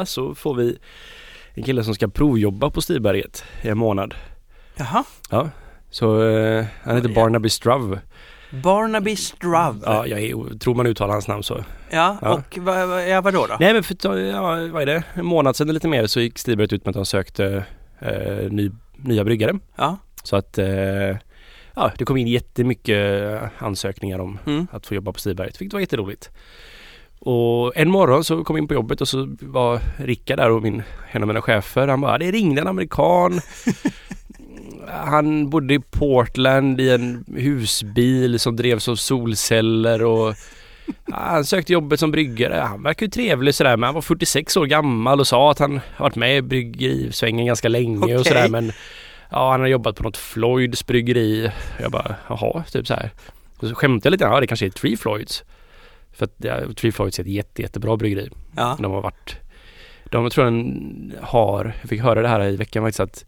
måndag så får vi en kille som ska provjobba på Stiberget i en månad. Jaha. Ja, så eh, han heter. Barnaby Struve. Barnaby Struve. Ja, jag tror man uttalar hans namn så. Ja, Ja. och vad, vad, ja, vadå då? Nej men för ja, vad är det? En månad sedan eller lite mer så gick Stiberget ut med att de sökte eh, ny, nya bryggare. Ja. Så att eh, ja, det kom in jättemycket ansökningar om Mm. att få jobba på Stiberget. Vilket var jätteroligt. Och en morgon så kom jag in på jobbet och så var Rickard där och min, en av mina chefer. Han bara, det ringde en amerikan. Han bodde i Portland i en husbil som drevs av solceller och han sökte jobbet som bryggare. Han verkar ju trevlig sådär men han var 46 år gammal och sa att han har varit med i bryggerisvängen ganska länge och Okej. sådär men Ja han har jobbat på något Floyds bryggeri. Jag bara jaha, typ så här. Och så skämtade jag lite, ja det kanske är Tree Floyds. För att ja, Tree Floyds är ett jätte, jättebra bryggeri. Ja. De har varit De tror jag har, jag fick höra det här i veckan faktiskt att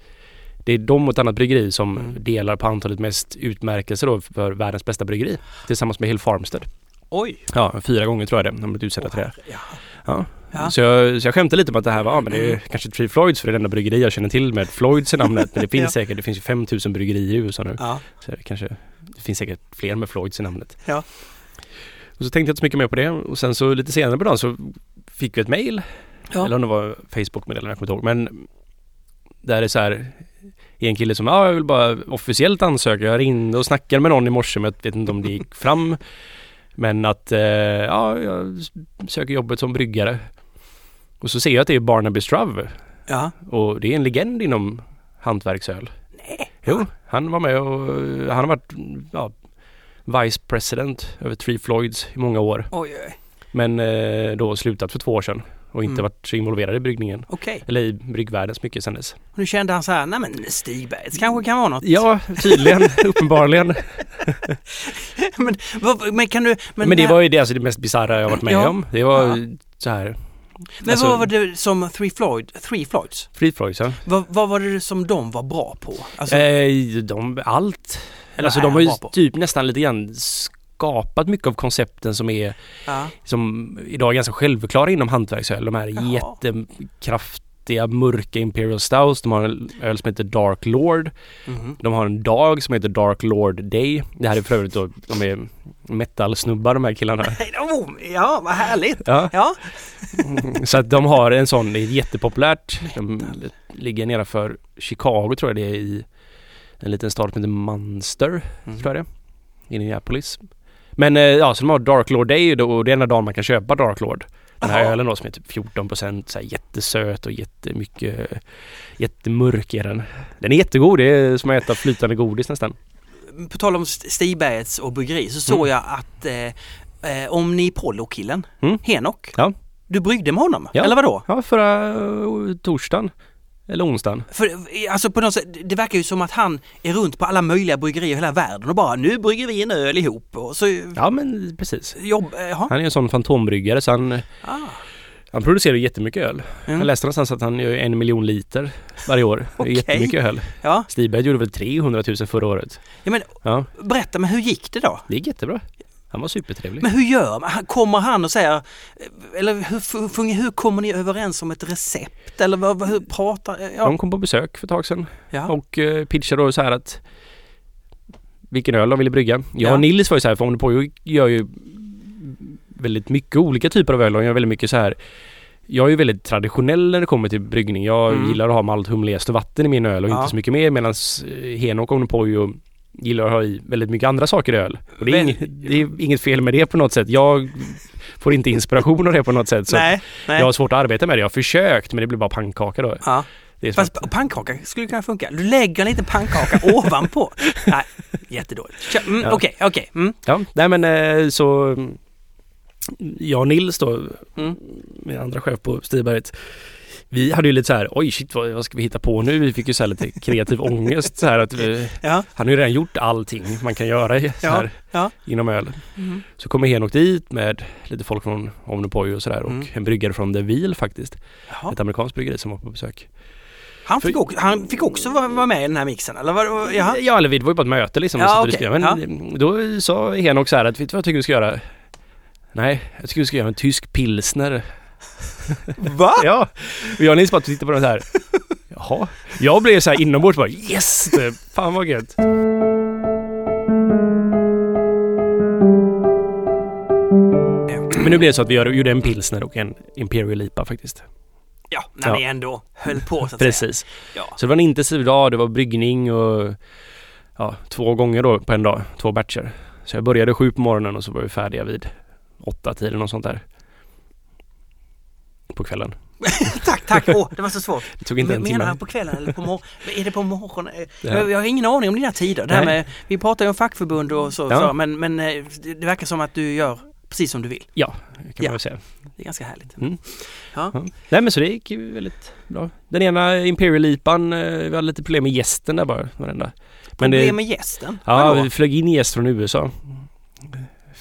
det är de och ett annat bryggeri som Mm. delar på antalet mest utmärkelser då för världens bästa bryggeri. Tillsammans med Hill Farmstead. Oj. Ja, fyra gånger tror jag det. De har blivit utsedda till det. Ja. Ja. Ja. Så, jag, så jag skämtade lite om att det här var, ja, men det är kanske Tree Floyds för det enda bryggeri jag känner till med Floyds i namnet. Men det finns Ja. säkert, det finns ju 5000 bryggerier i USA nu. Ja. Så det kanske, det finns säkert fler med Floyds i namnet. Ja. Och så tänkte jag inte så mycket mer på det och sen så lite senare på dagen så fick vi ett mail. Ja. Eller om det var Facebook-meddelande, jag kommer inte ihåg. Men där är så här en kille som, ja jag vill bara officiellt ansöka. Jag ringde och snackade med någon i morse men jag vet inte om det gick fram. Men att, eh, ja jag söker jobbet som bryggare. Och så ser jag att det är Barnaby Struve. Ja. Och det är en legend inom hantverksöl. Nej. Jo, han var med och han har varit ja, Vice President över Three Floyds i många år. Oj, oj. Men eh, då slutat för två år sedan och inte Mm. varit så involverad i bryggningen. Okej. Eller i bryggvärlden så mycket sedan dess. Nu kände han så här, nej men Stigbergs kanske kan vara något. Ja, tydligen, uppenbarligen. men, vad, men kan du... Men, det var ju det, alltså det mest bisarra jag varit med Ja. om. Det var Ja. så här. Men alltså- vad var det som Three Floyd, Three Floyds? Three Floyds ja. Vad, vad var det som de var bra på? Alltså, Eh, de, allt. Eller Alltså de har ju typ nästan lite grann skapat mycket av koncepten som är Ja. som idag är ganska självklara inom hantverksöl. De här Jaha. jättekraftiga mörka Imperial Stouts. De har en öl som heter Dark Lord. Mhm. De har en dag som heter Dark Lord Day. Det här är för övrigt då, de är metal-snubbar de här killarna. Oh, ja, vad härligt! Ja, Ja. så att de har en sån, det är jättepopulärt. De ligger nedanför Chicago tror jag det är i en liten stad som heter Munster, Mm. tror jag det är. Indianapolis. Men eh, ja, så de har Dark Lord Day då, och det är enda dagen man kan köpa Dark Lord. Den här Jaha. ölen då som är typ 14 procent, så här jättesöt och jättemycket, jättemörk är den. Den är jättegod, det är som att äta flytande godis nästan. På tal om St- Stigbergets och bryggeri så såg Mm. jag att eh, eh, Omnipollo-killen, Mm. Henok, Ja. du bryggde med honom? Ja. Eller vadå? Ja, förra uh, torsdagen. Eller onsdagen. För alltså på något sätt, det verkar ju som att han är runt på alla möjliga bryggerier i hela världen och bara nu brygger vi en öl ihop och så Ja men precis. jobb, eh. Han är en sån fantombryggare så han, Ah. han producerar ju jättemycket öl. Mm. Jag läste någonstans att han gör en miljon liter varje år. Det är Okej. jättemycket öl. Ja, Stiberg gjorde väl 300 000 förra året. ja men Ja, berätta, men hur gick det då? det gick jättebra. Han var supertrevlig. Men hur gör man? Han- Kommer han och säger, eh, eller hur, hur, hur kommer ni överens om ett recept? Eller vad, vad- hur pratar, ja, De kom på besök för ett tag sedan ja. och uh, pitchade då så här att vilken öl de ville brygga. Jag Ja. och Nils var ju så här, för Omnipojo gör ju väldigt mycket olika typer av öl de gör väldigt mycket så här jag är ju väldigt traditionell när det kommer till bryggning. Jag Mm. gillar att ha malt, humle, och vatten i min öl och Ja. inte så mycket mer medan Henok och Omnipojo gillar att ha i väldigt mycket andra saker i öl. Och det är, inget, det är inget fel med det på något sätt. Jag får inte inspiration av det på något sätt. Så Nej, nej. jag har svårt att arbeta med det. Jag har försökt men det blir bara pannkaka då. ja. Det är så Fast att- pannkaka skulle kunna funka. Du lägger en liten pannkaka ovanpå. Nej, jättedåligt. Kör, Mm, Ja. Okej, okej. Mm. Ja, nej men eh, så jag och Nils då, Mm. min andra chef på Stiberget, vi hade ju lite så här, oj shit vad, vad ska vi hitta på nu? Vi fick ju så lite kreativ ångest så här att vi, Ja, han har ju redan gjort allting man kan göra i- så Ja, här, ja. inom öl. Mm. Så kommer Henok dit med lite folk från Omnipojo och sådär Mm. och en bryggare från The Wheel faktiskt. Jaha. Ett amerikanskt bryggeri som var på besök. Han, fick också, han fick också vara med i den här mixen, eller? Jaha. Ja, eller vi var ju bara ett möte liksom. Ja, okej. diskuterade. Men då sa Henok så här att, vet du vad jag tycker vi ska göra? Nej, jag tycker vi ska göra en tysk pilsner. Va? Ja, och jag och Nils bara tittade på den så här. Jaha. Jag blev så här inombords bara yes! typ. Fan vad gött. Men nu blev det så att vi gjorde en pilsner och en Imperial IPA faktiskt. Ja, när Ja. ni ändå höll på så att säga. Precis. Ja. Så det var en intensiv dag, det var bryggning och ja, två gånger då på en dag, två batcher. Så jag började sju på morgonen och så var vi färdiga vid åtta tiden och sånt där. På kvällen. tack, tack! Åh, det var så svårt. Det tog inte en Menar timme. han på kvällen eller på morgonen? Är det på morgonen? Ja. Jag, jag har ingen aning om dina tider. Det här med, vi pratar ju om fackförbund och så, Ja. så men, men eh, det, verkar som att du gör precis som du vill. Ja, det kan Ja. man väl säga. Det är ganska härligt. Mm. Ja. Ja. Nej men så det gick ju väldigt bra. Den ena Imperial IPAn, eh, vi hade lite problem med gästen där bara. Varenda. Men Problem det, med gästen? ja, Vadå? vi flög in gäst från USA.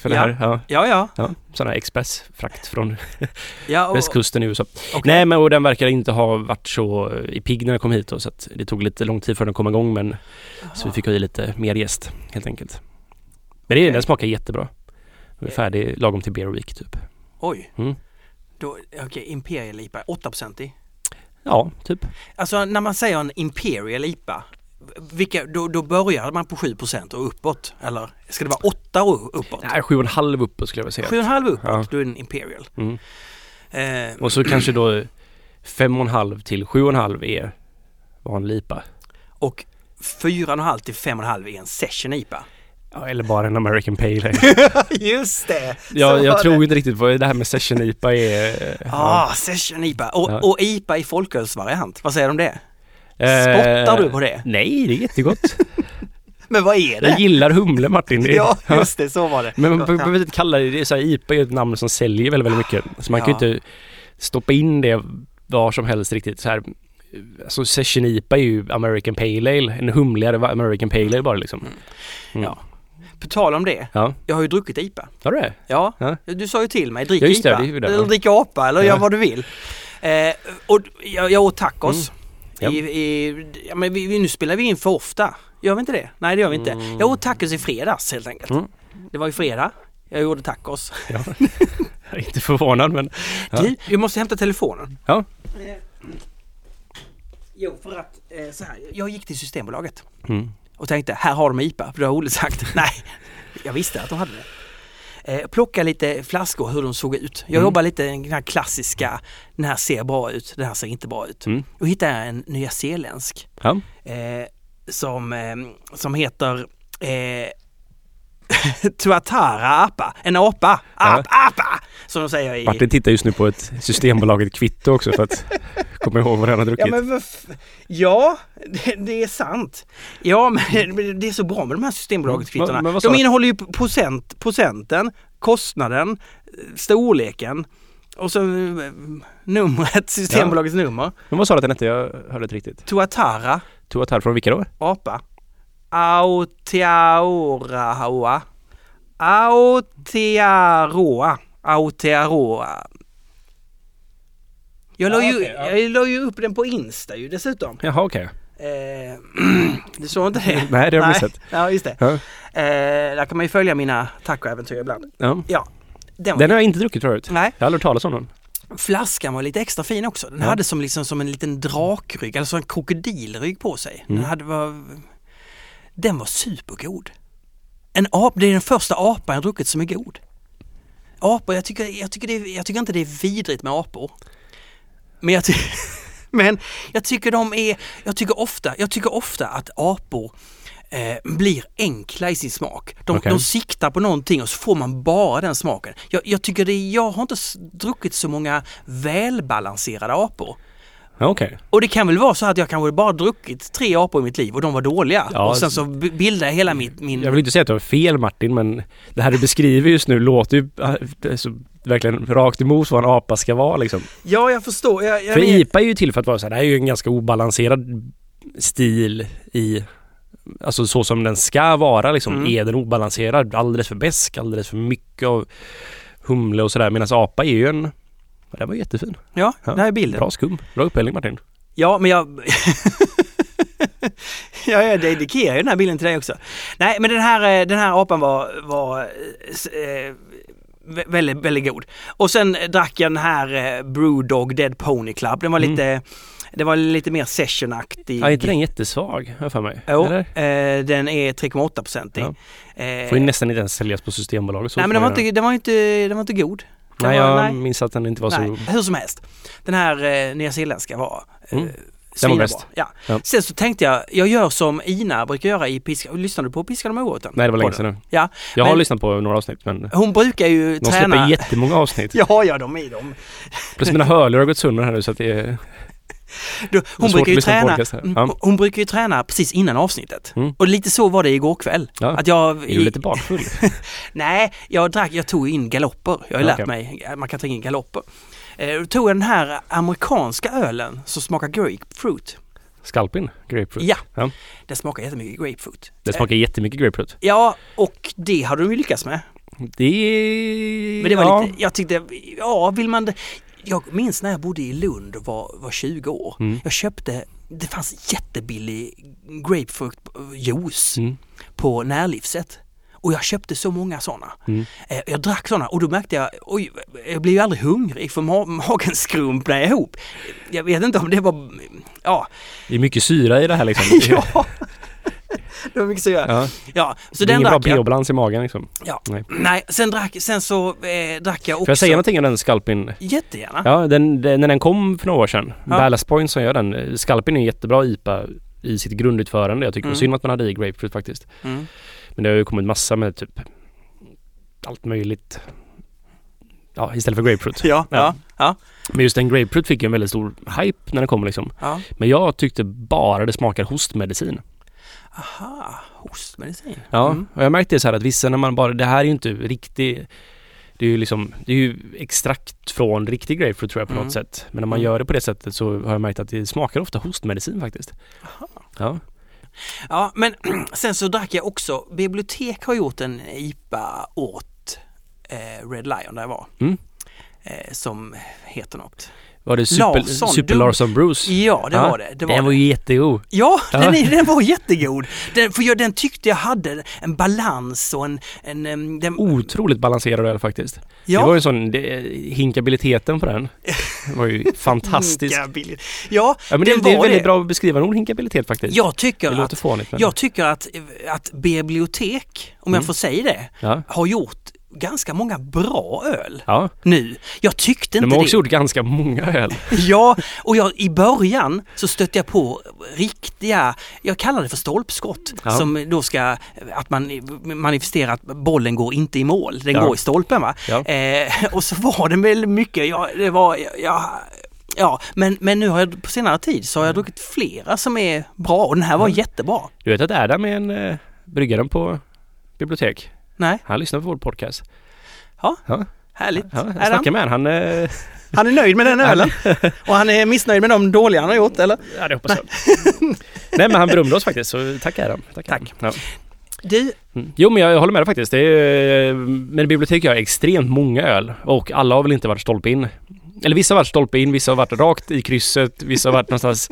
För det Ja. här, ja. Ja, ja. ja sån här expressfrakt från ja och, västkusten i USA. okej. Nej men och den verkar inte ha varit så i pigg när den kom hit då, så att det tog lite lång tid för den att komma igång men så vi fick ha i lite mer gäst helt enkelt. Men det, Okej. den smakar jättebra. Den är färdig lagom till Beer Week typ. Oj. Mm. Okej, Imperial IPA, 8% i. Ja, typ. Alltså när man säger en Imperial IPA, vilka, då, då börjar man på 7% och uppåt? Eller ska det vara 8 och uppåt? Nej, sju och en halv uppåt skulle jag vilja säga. 7,5 uppåt, Ja. då är det en Imperial. Mm. Eh, Och så kanske då fem och en halv till sju och en halv är vanlig IPA. och 4,5 till 5,5 är en Session IPA. Ja, eller bara en American Pale Ale. Just det! Ja, jag tror det. inte riktigt vad det här med Session IPA är. Ah, Session IPA. Och, Ja. och IPA i folkölsvariant, vad säger du om det? Eh, Spottar du på det? Nej, det är jättegott. Men vad är det? Jag gillar humle Martin. Ja, just det, så var det. Men man Ja. behöver inte kalla det, det är så här, IPA är ett namn som säljer väldigt, väldigt mycket. Så man kan ju Ja. inte stoppa in det var som helst riktigt. Så här, alltså Session IPA är ju American Pale Ale, en humligare American Pale Ale bara liksom. Mm. Ja. På tal om det, Ja, jag har ju druckit IPA. har du det? Ja, Ja. du sa ju till mig, drick Ja, IPA. det det, eller ja. drick apa eller Ja. gör vad du vill. Eh, och jag, jag åt tacos. Mm. I, i, ja, men vi, nu spelar vi in för ofta. Gör vi inte det? Nej det gör vi inte. Mm. Jag åt tacos i fredags helt enkelt. Mm. Det var i fredag. Jag gjorde tacos. Ja. jag är inte förvånad men... Ja. Du, jag måste hämta telefonen. Ja. Eh, Jo, för att eh, så här, jag gick till Systembolaget Mm. och tänkte här har de IPA, för det har Olle sagt. Nej, jag visste att de hade det. Eh, plocka lite flaskor hur de såg ut. Jag Mm. jobbar lite den här klassiska, den här ser bra ut, den här ser inte bra ut. Mm. Och hittade jag en nyzeeländsk Ja. eh, som, eh, som heter eh, Tuatara apa, en apa, ap, apa, som de säger i... Martin tittar just nu på ett Systembolaget kvitto också för att komma ihåg vad han har druckit. Ja, men ja det, det är sant. Ja, men det är så bra med de här Systembolagskvittona. Mm. Men- men sa De innehåller ju procent, procenten, kostnaden, storleken och så eh, numret, Systembolagets nummer. Men vad sa du att den hette? Jag hörde inte riktigt. Tuatara, Tuatar från vilka då? apa. Aotearoa. Aotearoa. Aotearoa. Jag la, ju, okej, ja. jag la ju upp den på Insta ju dessutom. Jaha okej. Eh, du såg inte det? Nej det har jag missat. Ja, just det. Ja. Eh, där kan man ju följa mina tacoäventyr ibland. Ja. Ja, den. Den har jag inte druckit förut. Nej, Jag har aldrig talas om den. flaskan var lite extra fin också. Den Ja. hade som, liksom, som en liten drakrygg, alltså en krokodilrygg på sig. Den, Mm. hade, var, den var supergod. En ap, det är den första apan jag druckit som är god. Apor, jag tycker, jag, tycker det jag tycker inte det är vidrigt med apor. Men jag, ty- men jag tycker de är, jag tycker ofta, jag tycker ofta att apor eh, blir enkla i sin smak. De, Okej. de siktar på någonting och så får man bara den smaken. Jag, jag tycker det, jag har inte druckit så många välbalanserade apor. Okej. Och det kan väl vara så att jag kanske bara druckit tre apor i mitt liv och de var dåliga. Ja, och sen så b- bildar jag hela mitt, min... Jag vill inte säga att du har fel Martin men det här du beskriver just nu låter ju äh, så, verkligen rakt emot vad en apa ska vara liksom. Ja, jag förstår. Jag, jag För. IPA är ju till för att vara så här, det här är ju en ganska obalanserad stil i Alltså så som den ska vara liksom. Mm. Är den obalanserad? Alldeles för besk, alldeles för mycket av humle och sådär. Medan apa är ju en... Ja, Den var jättefin. Ja, Ja, det här är bilden. Bra skum. Bra upphällning Martin. Ja, men jag... ja, jag dedikerar ju den här bilden till dig också. Nej, men den här, eh, den här apan var, var eh, väldigt, väldigt god. Och sen drack jag den här eh, Brewdog Dead Pony Club. Den var Mm. lite, det var lite mer sessionaktig. Ja, är inte den jättesvag, för mig? Jo, Eller? eh, den är 3,8 procentig. Ja. Eh, Får ju nästan inte ens säljas på Systembolaget. nej men den var, inte, den var inte, den var inte god. Den Nej, var, jag nej. minns att den inte var Nej, så... hur som helst. Den här eh, nyzeeländska var eh, Mm. svinbra. bäst. Ja. Ja. Sen så tänkte jag, jag gör som Ina brukar göra i Piska. Lyssnade du på Piskan och moroten? Nej, det var länge sedan nu. Ja, Jag har Men- lyssnat på några avsnitt men hon brukar ju de träna... släpper jättemånga avsnitt. Ja, ja, de är de. Plus mina hörlurar har gått sönder här nu så att det är... Du, hon, brukar ju träna, Ja. hon brukar ju träna precis innan avsnittet. Mm. Och lite så var det igår kväll. Ja. Att jag... Är du lite bakfull? Nej, jag drack, jag tog in galopper. Jag har Ja, lärt mig att man kan ta in galopper. Eh, Då tog jag den här amerikanska ölen som smakar grapefruit. Skalpin? Grapefruit? Ja, Ja. den smakar jättemycket grapefruit. Det smakar jättemycket grapefruit. Eh, Ja, och det hade de ju lyckats med. Det är... Men det var ja. lite, jag tyckte, ja vill man det- Jag minns när jag bodde i Lund och var, var 20 år. Mm. Jag köpte, det fanns jättebillig grapefruktjuice Mm. på närlivset. Och jag köpte så många sådana. Mm. Eh, Jag drack sådana och då märkte jag, oj, jag blev ju aldrig hungrig för ma- magen skrumpnade ihop. Jag vet inte om det var, ja, Det är mycket syra i det här liksom. ja. Det var mycket så jag. Ja. Ja, så det är den ingen bra pH-balans i magen liksom. Ja. Nej. Nej, sen drack, sen så eh, drack jag också. Får jag säga någonting om den Skalpin? Jättegärna. Ja, den, den, när den kom för några år sedan. Ja. Ballast Point som gör den. eh, Skalpin är en jättebra IPA i sitt grundutförande. Jag tycker Mm. synd att man hade i grapefruit faktiskt. Mm. Men det har ju kommit massa med typ allt möjligt. Ja, istället för grapefruit. Ja, ja, Ja. ja. Men just den grapefruit fick ju en väldigt stor hype när den kom liksom. ja. Men jag tyckte bara det smakar hostmedicin. Aha, hostmedicin. Ja, Mm. och jag märkte så här att vissa när man bara, det här är ju inte riktig det är ju liksom, det är ju extrakt från riktig grapefruit tror jag på Mm. något sätt. Men när man Mm. gör det på det sättet så har jag märkt att det smakar ofta hostmedicin faktiskt. Ja. Ja, men sen så drack jag också, bibliotek har gjort en IPA åt eh, Red Lion där jag var. Mm. Eh, som heter något. Var det Super Larsson, Super Larsson Bruce? Ja, det Ja, var det. det var Den det. var ju jättegod. Ja, Ja. Den, den var jättegod. Den, för jag, den tyckte jag hade en balans och en... en, den, Otroligt balanserad öl faktiskt. ja, Det var ju sån, det, hinkabiliteten på den var ju fantastisk. Ja, Ja, men det, det är väldigt det. bra att beskriva en ord, hinkabilitet faktiskt. Jag tycker det att låter fånigt men... Jag tycker att, att bibliotek, om jag Mm. får säga det, Ja. har gjort ganska många bra öl ja. nu. Jag tyckte De inte har också det. gjort ganska många öl. Ja, och jag, i början så stötte jag på riktiga, jag kallar det för stolpskott, Ja. som då ska, att man manifesterar att bollen går inte i mål, den Ja. går i stolpen va. Ja. Eh, och så var det väl mycket, ja, det var, ja, ja men, men nu har jag på senare tid så har jag druckit flera som är bra och den här var Ja. jättebra. Du vet att Adam är en eh, bryggaren på bibliotek. Nej, Han lyssnar på vår podcast. Ja. ja. härligt. ja jag snackar med honom. Han, eh, han är nöjd med den ölen och han är missnöjd med de dåliga han har gjort eller? ja det hoppas jag. Nej men han berömde oss faktiskt så tack Adam. Tack. Tack. Ja. Du, Mm. Jo men jag håller med dig faktiskt. Det är, men bibliotek gör extremt många öl och alla har väl inte varit stolpe in. Eller vissa har varit stolpe in, vissa har varit rakt i krysset, vissa har varit någonstans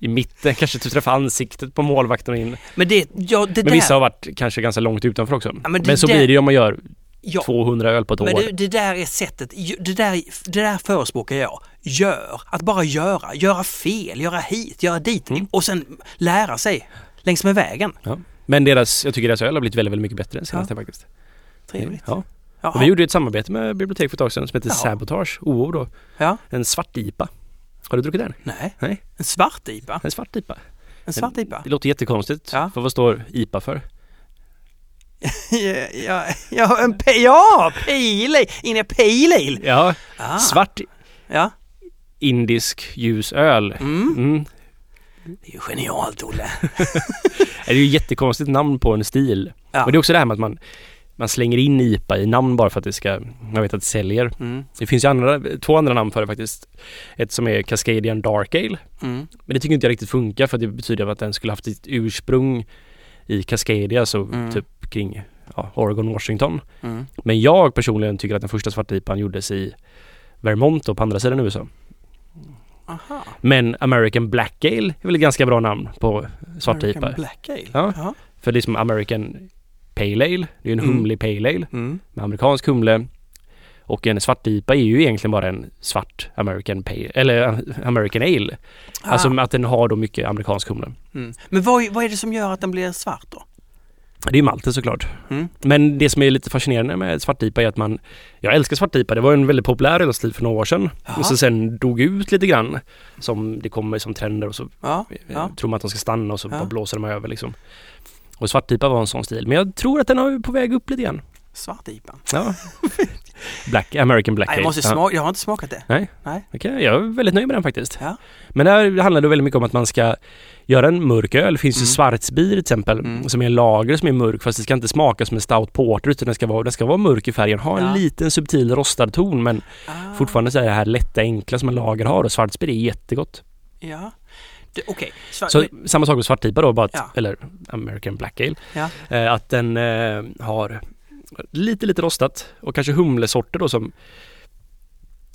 i mitten, kanske typ träffa ansiktet på målvakten och in. men det, ja, det Men där, vissa har varit kanske ganska långt utanför också. Ja, men men så där- blir det ju om man gör ja, 200 öl på ett Men år. det, det där är sättet, det där, det där förespråkar jag. Gör, att bara göra, göra fel, göra hit, göra dit Mm. och sen lära sig längs med vägen. Ja. Men deras, jag tycker deras öl har blivit väldigt, väldigt mycket bättre än senaste faktiskt. Trevligt. Ja. Och vi gjorde ett samarbete med bibliotek för ett tag sedan som heter Ja. Sabotage, OO då. Ja. En svart IPA. Har du druckit den? Nej. Nej. En svart IPA. En svart IPA. En svart IPA. Det låter jättekonstigt. Ja. För vad står IPA för? Ja, ja, en pe- ja, pale ale. Pale ale. Ja, Ah. svart Ja. indisk ljusöl. Mm. Mm. Det är ju genialt Olle. Det är ju jättekonstigt namn på en stil. Ja. Och det är också det här med att man, man slänger in IPA i namn bara för att det ska, man vet att det säljer. Mm. Det finns ju andra, två andra namn för det faktiskt. Ett som är Cascadian Dark Ale. Mm. Men det tycker inte jag riktigt funkar för det betyder att den skulle haft sitt ursprung i Cascadia, så Mm. typ kring ja, Oregon, Washington. Mm. Men jag personligen tycker att den första svarta IPAn gjordes i Vermont och på andra sidan USA. Aha. Men American Black Ale är väl ett ganska bra namn på svart American IPA. Black Ale. Ja. Ja. För det är som American Pale Ale, det är en Mm. humlig Pale Ale Mm. med amerikansk humle Och en svart-IPA är ju egentligen bara en svart American Pale, eller eh, American Ale. Alltså Ah. att den har då mycket amerikansk humle. Mm. Men vad, vad är det som gör att den blir svart då? Det är malten såklart. Mm. Men det som är lite fascinerande med svart-IPA är att man... Jag älskar svart-IPA. Det var en väldigt populär ölstil för några år sedan. Jaha. Och så sen dog ut lite grann. Som det kommer som trender och så Ja, ja. tror man att de ska stanna och så Ja. blåser de över liksom. Och svart-IPA var en sån stil. Men jag tror att den är på väg upp lite grann. Svart-IPA. Ja. Black, American Black Nej, jag måste smaka, jag har inte smakat det. Nej. Nej. Okej, jag är väldigt nöjd med den faktiskt. Ja. Men där handlar det väldigt mycket om att man ska göra en mörk öl. Det finns ju Mm. Schwarzbier till exempel Mm. som är en lager som är mörk fast det ska inte smaka som en stout porter utan den ska vara, den ska vara mörk i färgen. Ha en Ja. liten subtil rostad ton men Ah, fortfarande så är det här lätta enkla som en lager har och Schwarzbier är jättegott. Ja. Okej. Svart- Så samma sak med svartipa då bara att, Ja. eller American Black Ale. Ja. Eh, att den eh, har lite lite rostat och kanske humlesorter då som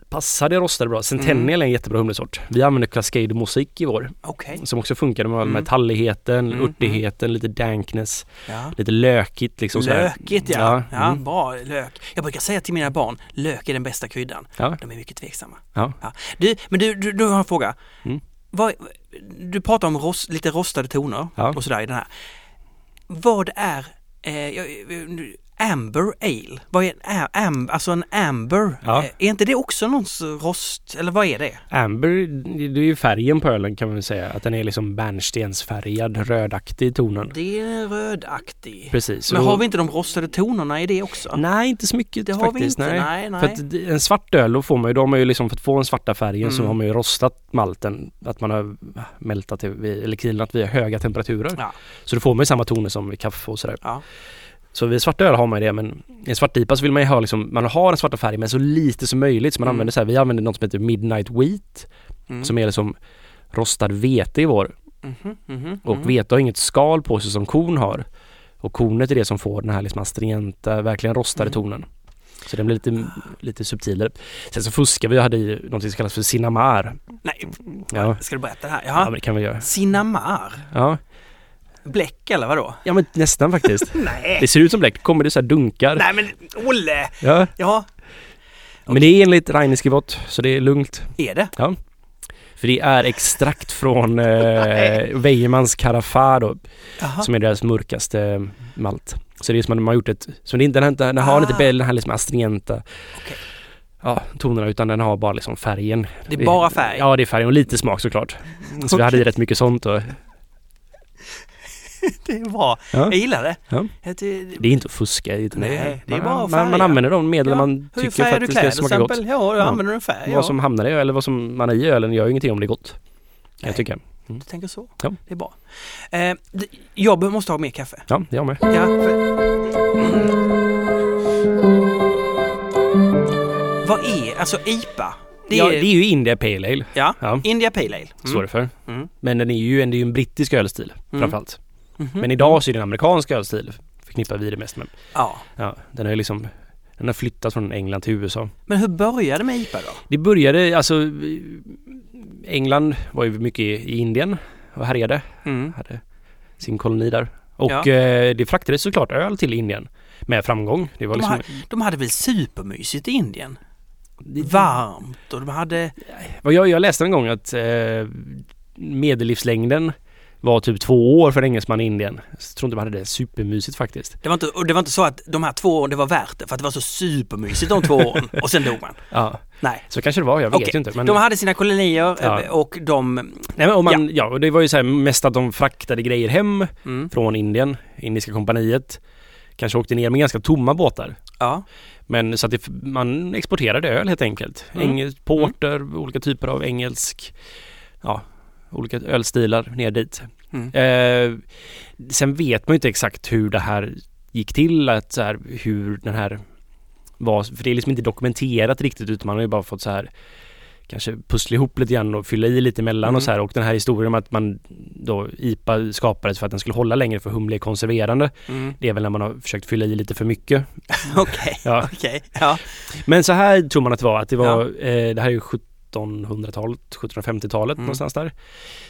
passar det rostade bra. Centennial är en jättebra humlesort. Vi använder Cascade Mosaic i vår Okej. som också funkar med Mm. metalligheten, Mm, urtigheten, lite dankness, Ja. lite lökigt liksom. Lökigt ja. Ja, mm. bra lök. Jag brukar säga till mina barn, lök är den bästa kryddan. Ja. De är mycket tveksamma. Ja. Du, men du, du, du har en fråga. Mm. Vad, du pratar om rost, lite rostade toner Ja. och sådär i den här. Vad är eh, jag- Amber Ale? Vad är en am, alltså en amber? Ja. Eh, Är inte det också någon sorts rost, eller vad är det? Amber, det är ju färgen på ölen kan man väl säga. Att den är liksom bärnstensfärgad, rödaktig i tonen. Det är rödaktig. Precis. Men har vi inte de rostade tonerna i det också? Nej, inte så mycket Det har faktiskt. vi inte, nej. nej, nej. För en svart öl, då får man ju, då har man ju liksom för att få den svarta färgen så Mm. har man ju rostat malten. Att man har mältat eller kilnat vid höga temperaturer. Ja. Så då får man ju samma toner som vid kaffe och sådär. Ja. Så vid svarta öl har man ju det men i en svart IPA så vill man ju ha liksom, man har den svarta färgen men så lite som möjligt. Så man Mm. använder så här, vi använder något som heter Midnight Wheat Mm. som är liksom rostad vete i vår. Mhm, mhm, Och mhm. vete har inget skal på sig som korn har. Och kornet är det som får den här liksom astringenta, verkligen rostade Mm. tonen. Så den blir lite, lite subtilare. Sen så fuskar vi och hade i något som kallas för cinnamar. Nej, Ja, ska du berätta det här? ja Ja. det kan vi göra. Cinnamar? Ja, Bläck eller vadå? ja men nästan faktiskt. Nej. Det ser ut som bläck. Kommer det så här dunkar. Nej men Olle! Ja, Ja, men det är enligt Reineskivott så det är lugnt. är det? För det är extrakt från eh, Weijemans Carafa då, Jaha. som är deras mörkaste malt. Så det är som att de har gjort ett, så det är inte, den, inte- den har inte Ah. bell, den här liksom astringenta Okej. ja, tonerna utan den har bara liksom färgen. Det är bara färg? Ja, det är färgen och lite smak såklart. Så vi hade rätt mycket sånt och Det är bra. ja. Jag gillar det. Ja. Ty- Det är inte att fuska utan Nej, det, det är man, bara man, man använder de medel Ja, man tycker för att det ska smaka gott. Ja, du Ja. använder en färg. Ja. Vad som hamnar i eller vad som man har i ölen gör ju ingenting om det är gott. Nej. jag tycka. Du tänker så? Ja. Det är bra. Eh, det- jag måste ha mer kaffe. Ja, jag med. Ja, för... Vad är, alltså IPA? Det ja, är, det är ju India Pale Ale. ja, Ja, India Pale Ale. så är det för. Mm. Men den är ju en, det är ju en brittisk ölstil Mm. framförallt. Mhm. Men idag så är det en amerikansk ölstil förknippar vi det mest med. Ja. Ja, den har liksom den har flyttat från England till USA. Men hur började det med IPA då? Det började, alltså England var ju mycket i Indien och härjade, Mm. hade sin koloni där. Och Ja. eh, det fraktades såklart öl till Indien med framgång. Det var De, liksom, hade, de hade väl supermysigt i Indien? det- Varmt och de hade... Jag, jag läste en gång att eh, medellivslängden var typ två år för en engelsman i Indien. Jag tror inte man hade det supermysigt faktiskt. Det var, inte, och det var inte så att de här två åren, det var värt det för att det var så supermysigt de två åren och sen dog man. Ja, Nej. så kanske det var, jag vet Okej, ju inte. Men, De hade sina kolonier Ja. eh, och de... nej, men om man, ja. och det var ju så här mest att de fraktade grejer hem Mm, från Indien, Indiska kompaniet. Kanske åkte ner med ganska tomma båtar. ja. Men så att det, man exporterade öl helt enkelt. Mm. Engelsk, porter, olika typer av engelsk, ja, olika ölstilar ner dit. Mm. Eh, sen vet man ju inte exakt hur det här gick till, att så här, hur den här var, för det är liksom inte dokumenterat riktigt utan man har ju bara fått så här kanske pussla ihop lite grann och fylla i lite emellan Mm. och så här och den här historien om att man då IPA skapades för att den skulle hålla längre för humle är konserverande. Mm. Det är väl när man har försökt fylla i lite för mycket. Okej, Ja. okej. Ja. Men så här tror man att det var, att det var, eh, det här är ju 1700-talet, 1750-talet Mm. någonstans där.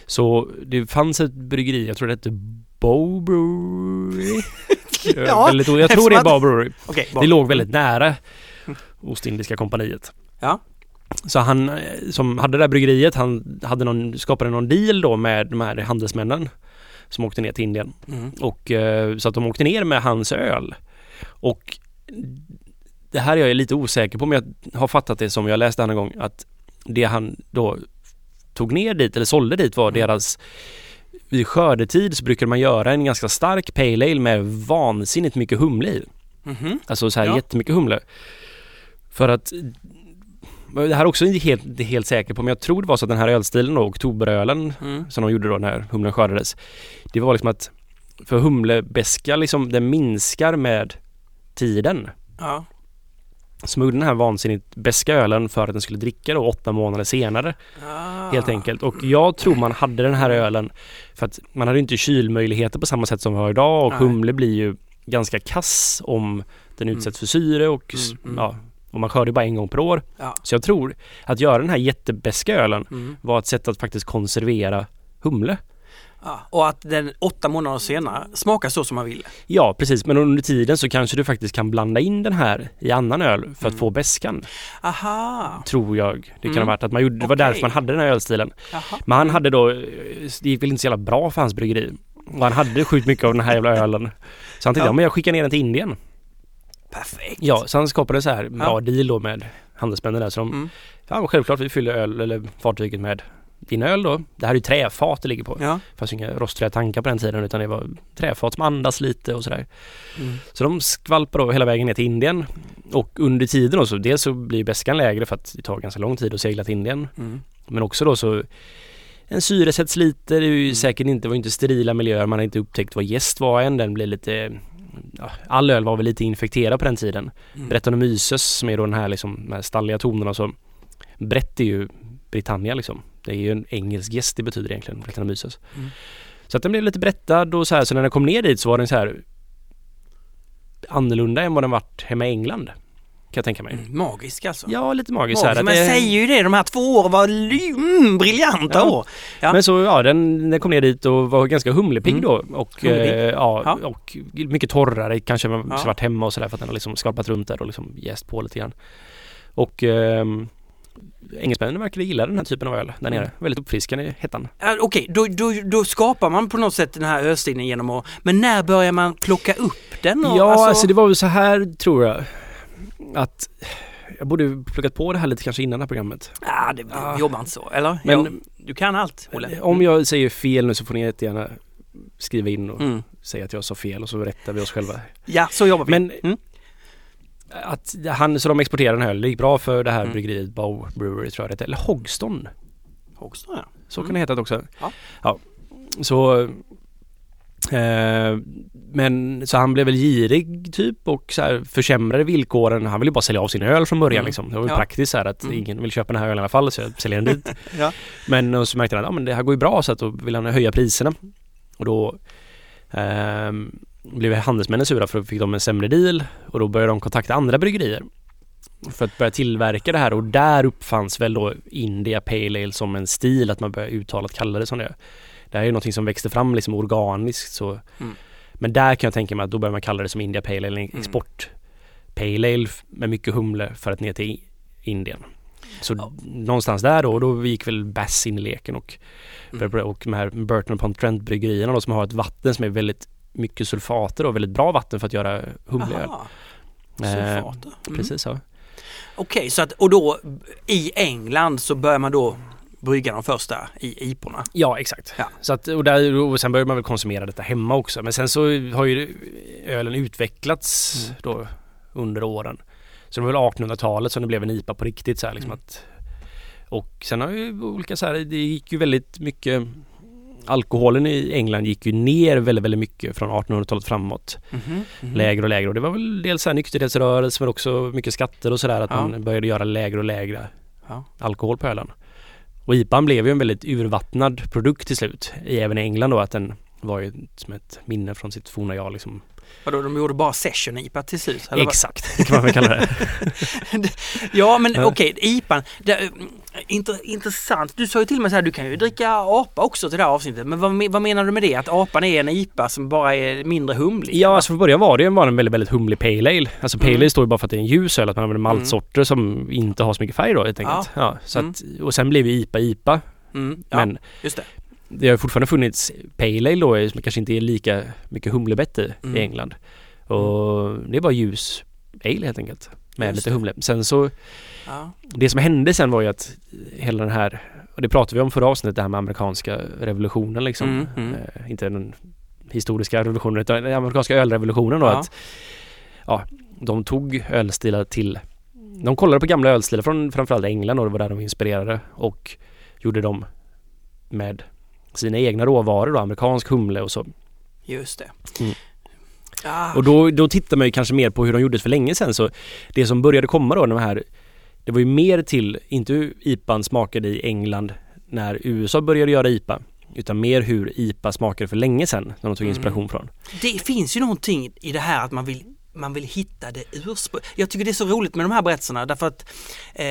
Så det fanns ett bryggeri, jag tror det hette Bow Brewery. Ja, väldigt, jag tror det är Bow Brewery. Bra. Det låg väldigt nära. Ostindiska kompaniet. Ja. Så han eh, som hade det där bryggeriet, han hade någon, skapade någon deal då med de här handelsmännen som åkte ner till Indien. Mm. Och eh, så att de åkte ner med hans öl. Och det här är jag lite osäker på men jag har fattat det som jag läste en gång att det han då tog ner dit eller sålde dit var Mm. deras vid skördetid så brukade man göra en ganska stark pale ale med vansinnigt mycket humle i. Mhm. Alltså så här Ja. jättemycket humle. För att det här är också inte helt, inte helt säker på men jag tror det var så att den här ölstilen då, oktoberölen Mm. som de gjorde då när humlen skördades. Det var liksom att för humlebeska liksom den minskar med tiden. Ja. De gjorde den här vansinnigt beska ölen för att den skulle dricka då åtta månader senare Ah. helt enkelt. Och jag tror man hade den här ölen för att man hade inte kylmöjligheter på samma sätt som vi har idag och Nej. humle blir ju ganska kass om den Mm. utsätts för syre och Mm, mm. ja, och man skördar bara en gång per år. Ja. Så jag tror att göra den här jättebeska ölen Mm. var ett sätt att faktiskt konservera humle. Ja. Och att den åtta månader senare smakar så som man vill. Ja precis, men under tiden så kanske du faktiskt kan blanda in den här i annan öl för att Mm. få beskan. Aha. Tror jag det kan Mm. ha varit. Att man gjorde, det var Okej. därför man hade den här ölstilen. Jaha. Men han hade då, det gick väl inte så jävla bra för hans bryggeri. Och han hade sjukt mycket av den här jävla ölen. Så han tänkte, Ja. ja men jag skickar ner den till Indien. Perfekt. Ja, så han skapade så här bra Ja. deal då med handelsmännen där. Så de, Mm. ja självklart vi fyller öl, eller fartyget med din öl då. Det här är ju träfat det ligger på. Ja. Det fanns ju inga rostfria tankar på den tiden utan det var träfat som andas lite och sådär. Mm. Så de skvalpar då hela vägen ner till Indien. Och under tiden då så dels så blir bäskan lägre för att det tar ganska lång tid att segla till Indien. Mm. Men också då så en syresätts lite, det är ju Mm. säkert inte, var inte sterila miljöer, man har inte upptäckt vad gäst var än. Den blev lite, ja, all öl var väl lite infekterad på den tiden. Mm. Brettanomyces som är då den här liksom, de här stalliga tonerna så Brett är ju Britannia liksom. Det är ju en engelsk gäst det betyder egentligen, Brettanomyces. Mm. Så att den blev lite brettad och så här, så när den kom ner dit så var den så här annorlunda än vad den varit hemma i England. Kan jag tänka mig. Mm. Magisk alltså. Ja, lite här. Magisk. att Men jag det- säger ju det, de här två åren var mm, briljanta Ja. år. Ja. Men så ja, den, den kom ner dit och var ganska humlepigg Mm. då och, Humlepigg. eh, ja, Ja. och mycket torrare kanske man Ja. varit hemma och sådär för att den har liksom skalpat runt där och liksom jäst på lite grann. Och ehm, engelsmännen verkade gilla den här typen av öl där nere. Mm. Väldigt uppfriskande i hettan. Ja, Okej, då, då, då skapar man på något sätt den här ölstilen genom att... Men när börjar man plocka upp den? och- Ja, alltså, det var väl så här tror jag att jag borde plockat på det här lite kanske innan det här programmet. Ja, det, det Ah. jobbar inte så, eller? Men- ja, du kan allt, Olle. Om jag säger fel nu så får ni jättegärna skriva in och Mm. säga att jag sa fel och så rättar vi oss själva. Ja, så jobbar vi. Men Mm. Att han, så de exporterade den här, det gick bra för det här Mm. bryggeriet Bow Brewery tror jag det heter, eller Hogston. Också, ja. Så Mm. kan det heta också. Ja. ja. Så eh, men så han blev väl girig typ och så här försämrade villkoren. Han ville bara sälja av sin öl från början Mm. liksom. Det var ju Ja. praktiskt så här att Mm. ingen vill köpa den här ölen i alla fall så jag säljer den dit. Ja. Men och så märkte han att ja, men det här går ju bra så att då vill han höja priserna. Och då ehm, blev handelsmännen sura för då fick de en sämre deal och då började de kontakta andra bryggerier för att börja tillverka det här och där uppfanns väl då India Pale Ale som en stil att man började uttalat kalla det som det. Det här är ju någonting som växte fram liksom organiskt så Mm. Men där kan jag tänka mig att då börjar man kalla det som India Pale Ale, en Mm. export Pale Ale med mycket humle för att ner till Indien. Så Ja. någonstans där då, då gick väl Bass in i leken och, Mm. och de här Burton upon Trent bryggerierna då som har ett vatten som är väldigt mycket sulfater och väldigt bra vatten för att göra humleöl. Eh, sulfater. Mm. Precis ja. Okej, så att och då i England så börjar man då brygga de första i iporna. Ja exakt. Ja. Så att, och, där, och sen börjar man väl konsumera detta hemma också. Men sen så har ju ölen utvecklats Mm. då under åren. Så det var väl 1800-talet som det blev en IPA på riktigt så här, liksom Mm. att Och sen har ju olika så här, det gick ju väldigt mycket Alkoholen i England gick ju ner väldigt, väldigt mycket från 1800-talet framåt. Mhm, mhm. Lägre och lägre och det var väl dels nykterhetsrörelse men också mycket skatter och sådär att Ja. man började göra lägre och lägre Ja. alkohol på ölen. Och IPAn blev ju en väldigt urvattnad produkt till slut. Även i England då att den var ju som ett minne från sitt forna jag liksom. Vadå, de gjorde bara session IPA till slut? vad? Exakt, det kan man väl kalla det. Ja men Ja. okej, IPAn. Det, är, inter, intressant. Du sa ju till mig så här, du kan ju dricka apa också till det här avsnittet. Men vad, vad menar du med det? Att apan är en IPA som bara är mindre humlig? Ja, alltså från början var det ju bara en väldigt, väldigt humlig pale ale. Alltså pale Mm. ale står ju bara för att det är en ljus öl, att man använder maltsorter som inte har så mycket färg då helt enkelt. Ja. så Mm. att, och sen blev ju IPA IPA. Mm, ja Men just det. Det har fortfarande funnits pale ale då som kanske inte är lika mycket humlebett i, Mm. i England. Och det är bara ljus ale helt enkelt. Med Just lite humle. Sen så, Ja. det som hände sen var ju att hela den här, och det pratade vi om förra avsnittet, det här med amerikanska revolutionen liksom. Mm, mm. Eh, inte den historiska revolutionen utan den amerikanska ölrevolutionen då. Ja. Att, ja, de tog ölstilar till, de kollade på gamla ölstilar från framförallt England och det var där de inspirerade och gjorde dem med sina egna råvaror då, amerikansk humle och så. Just det. Mm. Ah, Och då, då tittar man ju kanske mer på hur de gjordes för länge sedan så det som började komma då, de här det var ju mer till, inte hur IPAn smakade i England när USA började göra IPA utan mer hur IPA smakade för länge sedan när de tog Mm. inspiration från. det finns ju någonting i det här att man vill man vill hitta det ursprung. Jag tycker det är så roligt med de här berättelserna därför att eh,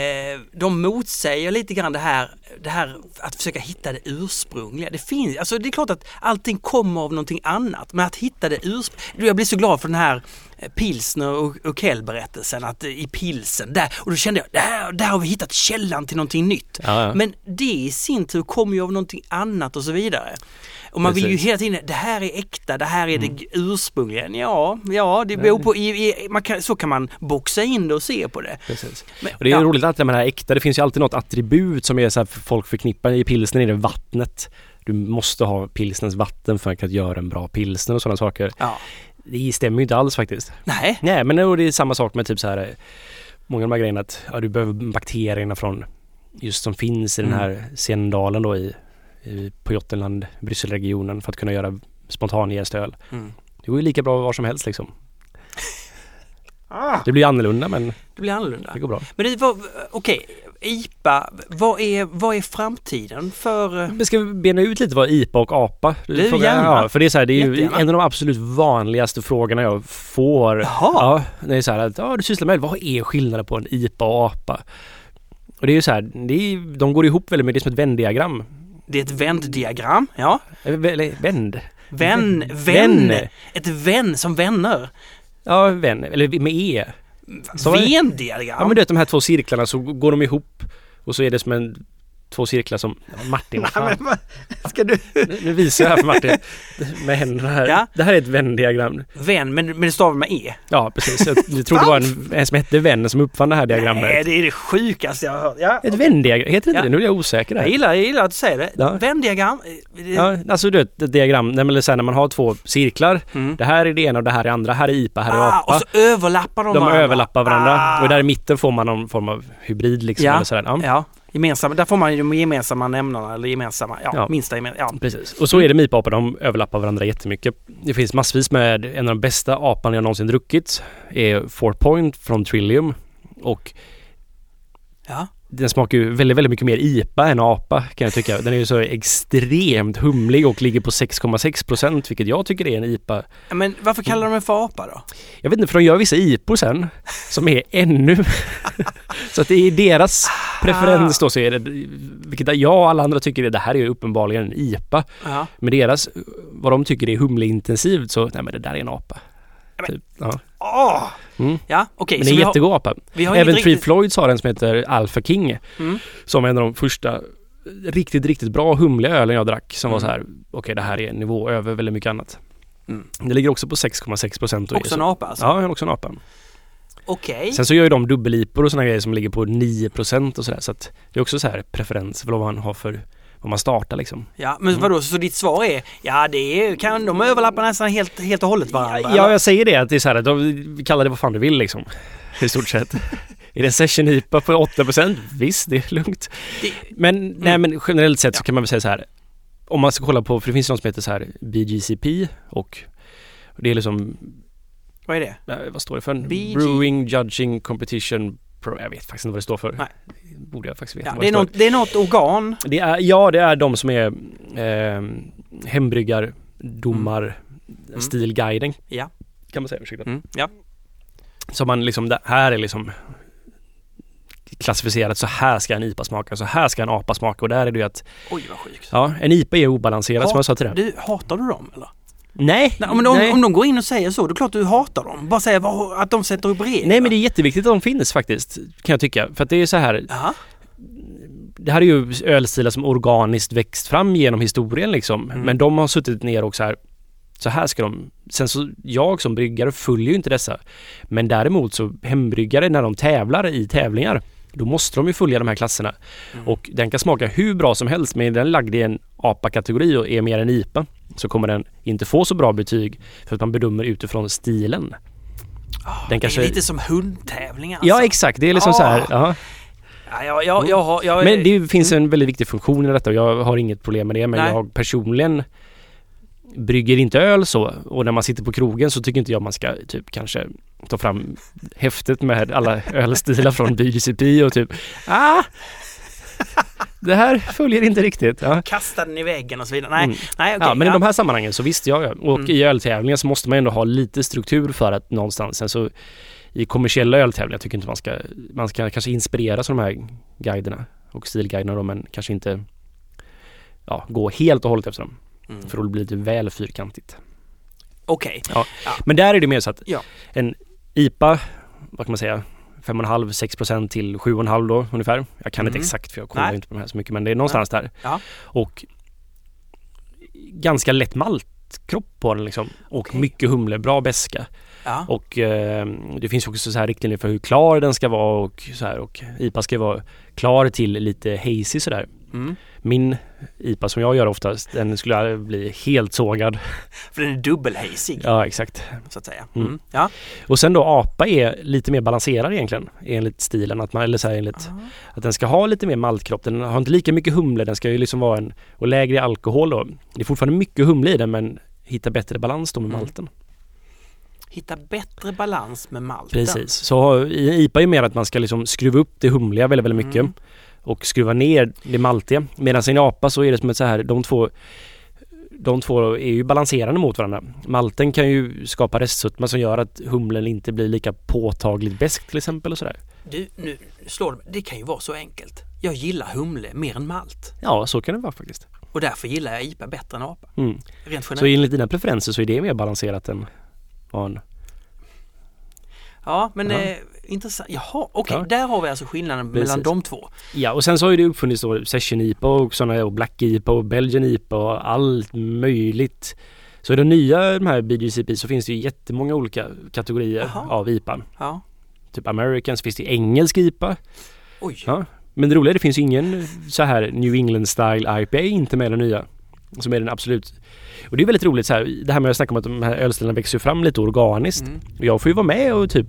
de motsäger lite grann det här, det här att försöka hitta det ursprungliga. Det finns, alltså det är klart att allting kommer av någonting annat men att hitta det ursprungliga. Jag blir så glad för den här eh, pilsner och, och Kell-berättelsen att i pilsen där och då kände jag där, där har vi hittat källan till någonting nytt. Ja, ja. Men det i sin tur kommer ju av någonting annat och så vidare. Och man vill ju Precis. hela tiden, det här är äkta, det här är det ursprungliga. Ja, ja, det beror på, i, i, man kan, så kan man boxa in det och se på det. Precis. Men, Och det är ja, roligt att det med det här äkta, det finns ju alltid något attribut som är så här för folk förknippar i pilsner är det vattnet. Du måste ha pilsnens vatten för att göra en bra pilsner och sådana saker. Ja. Det stämmer ju inte alls faktiskt. Nej, Nej men det är samma sak med typ så här eh, Många av de här grejerna att ja, du behöver bakterierna från just som finns i den Mm. här Sendalen då i på Jottenland, Brysselregionen för att kunna göra spontanjäst öl. mm. Det går ju lika bra var som helst liksom. ah, Det blir annorlunda men det blir annorlunda. det går bra. Men det var, okej, IPA, vad är, vad är framtiden för... eh, Men ska vi bena ut lite vad IPA och APA? Det är Fråga- gärna. Ja, för det är så här, det är ju en av de absolut vanligaste frågorna jag får. Jaha. Ja, det är så här att, ja du sysslar med vad är skillnaden på en IPA och APA? Och det är ju så här, det är, de går ihop väldigt mycket, det är som ett vändiagram. Det är ett vänddiagram, ja. Vänd? Vän, Vän. Ett vän som vänner. Ja, vän, eller med E. Vendiagram. Ja men du vet de här två cirklarna så går de ihop och så är det som en två cirklar som Martin, Nej, men Ska du... Nu, nu visar jag här för Martin med händerna här. Ja. Det här är ett vändiagram. Vän, men, men det stavar med E. Ja precis, jag, jag tror det var en, en som hette Vän som uppfann det här diagrammet. Nej, det är det sjukaste jag har hört. Ja, Ett vändiagram, heter inte Ja. det? Nu är jag osäker jag, där. gillar, jag gillar att du säger det. Ja. Vändiagram. eh, det- Ja, alltså du vet, ett diagram, eller så här, när man har två cirklar. Mm. Det här är det ena och det här är andra. Här är IPA, här är Ah, APA. och så överlappar de De varandra. överlappar varandra Ah. och där i mitten får man någon form av hybrid liksom. Ja. Eller sådär. Ja. Gemensamma. Där får man ju de gemensamma nämnarna eller gemensamma, ja, Ja. minsta gemensamma. Ja. Precis. Och så är det med IPA-apor, de överlappar varandra jättemycket. Det finns massvis med, en av de bästa apan jag någonsin druckit är Four Point från Trillium. Och ja. Den smakar ju väldigt, väldigt mycket mer IPA än apa kan jag tycka. Den är ju så extremt humlig och ligger på 6,6 procent vilket jag tycker är en IPA. Men varför kallar de den för apa då? Jag vet inte för de gör vissa IPOR sen som är ännu... så att är deras preferens då så är det, vilket jag och alla andra tycker är det här är ju uppenbarligen en IPA. Ja. Men deras, vad de tycker är humleintensivt så, nej men det där är en apa. Typ. Ja. Åh! Mm. Ja, okej. Men det är har- jättegod apa. Även inget Tree riktigt... Floyds har en som heter Alpha King. Mm. Som är en av de första riktigt, riktigt bra humliga ölen jag drack. Som var Mm. så här, okej det här är en nivå över väldigt mycket annat. Mm. Det ligger också på 6,6 procent. Också en apa alltså? Ja, också en apa. Okej. Sen så gör ju de dubbelipor och sådana grejer som ligger på 9 procent och sådär. Så att det är också så här preferens för vad man har för vad man startar liksom. Ja, men vadå, så ditt svar är, ja det är, kan de överlappa nästan helt, helt och hållet varandra? Ja, eller? jag säger det att det är så här de kallar det vad fan du vill liksom. I stort sett. är det en session IPA på 8% Visst, det är lugnt. Det- Men, nej, men generellt sett så Ja. kan man väl säga så här. Om man ska kolla på, för det finns något som heter så här BGCP och det är liksom, Vad är det? vad står det för? BG. Brewing, Judging, Competition, Pro, jag vet faktiskt inte vad det står för. Nej. Borde jag faktiskt veta Ja, det, är står. något, det är något organ. Det är, ja, det är de som är eh, hembryggar, domar, Mm. stilguiden. Ja. kan man säga. Ursäkta. Mm. Ja. Så man liksom, det här är liksom klassificerat så här ska en IPA smaka, så här ska en APA smaka och där är det ju att Oj vad sjukt. ja, en IPA är obalanserad som jag sa tidigare. Du, hatar du dem eller? Nej, Nej, om, nej. om de går in och säger så, då är det klart du hatar dem. Bara säga att de sätter upp regler. nej men det är jätteviktigt att de finns faktiskt, kan jag tycka. För att det är så här, Jaha. det här är ju ölstilar som organiskt växt fram genom historien liksom. Mm. Men de har suttit ner och så här så här ska de... Sen så jag som bryggare följer ju inte dessa. Men däremot så hembryggare när de tävlar i tävlingar då måste de ju följa de här klasserna. Mm. Och den kan smaka hur bra som helst men är den lagd i en APA-kategori och är mer en IPA så kommer den inte få så bra betyg för att man bedömer utifrån stilen. Ah, Den kanske- Det är lite som hundtävlingar alltså. Ja exakt, det är liksom så här. Ah. Ja. Ja, jag, jag, jag, Men det finns en väldigt viktig funktion i detta och jag har inget problem med det men Nej. jag personligen brygger inte öl så och när man sitter på krogen så tycker inte jag man ska typ kanske ta fram häftet med alla ölstilar från BGCP och typ ah det här följer inte riktigt. Ja. Kasta den i väggen och så vidare. Nej, Mm. nej okej. ja, men i de här sammanhangen så visst, ja, ja. Och Mm. i öltävlingar så måste man ändå ha lite struktur för att någonstans, sen så i kommersiella öltävlingar tycker inte man ska, man ska kanske inspireras av de här guiderna och stilguiderna då, men kanske inte ja, gå helt och hållet efter dem. Mm. För då blir det väl fyrkantigt. Okej. Men där är det mer så att Ja. en IPA, vad kan man säga, 5,5-6% till 7,5 då ungefär. Jag kan inte Mm. exakt för jag kollar Nej. inte på de här så mycket men det är någonstans där. Ja. Och ganska lätt maltkropp på den liksom. Och Okej. mycket humle, bra beska. Ja. Och eh, det finns också så här riktlinjer för hur klar den ska vara och så här och IPA ska vara klar till lite hazy sådär. Mm. Min IPA som jag gör oftast, den skulle bli helt sågad. För den är dubbelhazig, Ja, exakt. så att säga. Mm. Mm. Ja. Och sen då APA är lite mer balanserad egentligen enligt stilen. Att man, eller så här, enligt att den ska ha lite mer maltkropp. Den har inte lika mycket humle. Den ska ju liksom vara en och lägre alkohol då. Det är fortfarande mycket humle i den men hitta bättre balans då med Mm. Hitta bättre balans med malten. Precis. Så IPA är mer att man ska liksom skruva upp det humliga väldigt, väldigt mycket Mm. och skruva ner det maltiga. Medan i en APA så är det som ett så här, de två de två är ju balanserande mot varandra. Malten kan ju skapa restsötma som gör att humlen inte blir lika påtagligt besk till exempel och sådär. Du, nu slår det. Det kan ju vara så enkelt. Jag gillar humle mer än malt. Ja, så kan det vara faktiskt. Och därför gillar jag IPA bättre än APA. Mm. Rent Så generellt. enligt dina preferenser så är det mer balanserat än en... Ja, men eh, intressant. Jaha, okej. Ja. Där har vi alltså skillnaden Precis. mellan de två. Ja, och sen så har ju det uppfunnits då Session IPA och sådana och Black IPA och Belgian IPA och allt möjligt. Så i de nya de här BGCP så finns det ju jättemånga olika kategorier Jaha. av IPA. Ja. Typ Americans finns det engelsk IPA. Oj. Ja. Men det roliga är det finns ingen så här New England style IPA inte med den nya. Som är den absolut. Och det är väldigt roligt så här, det här med att snacka om att de här ölstilarna växer fram lite organiskt. Mm. Jag får ju vara med och typ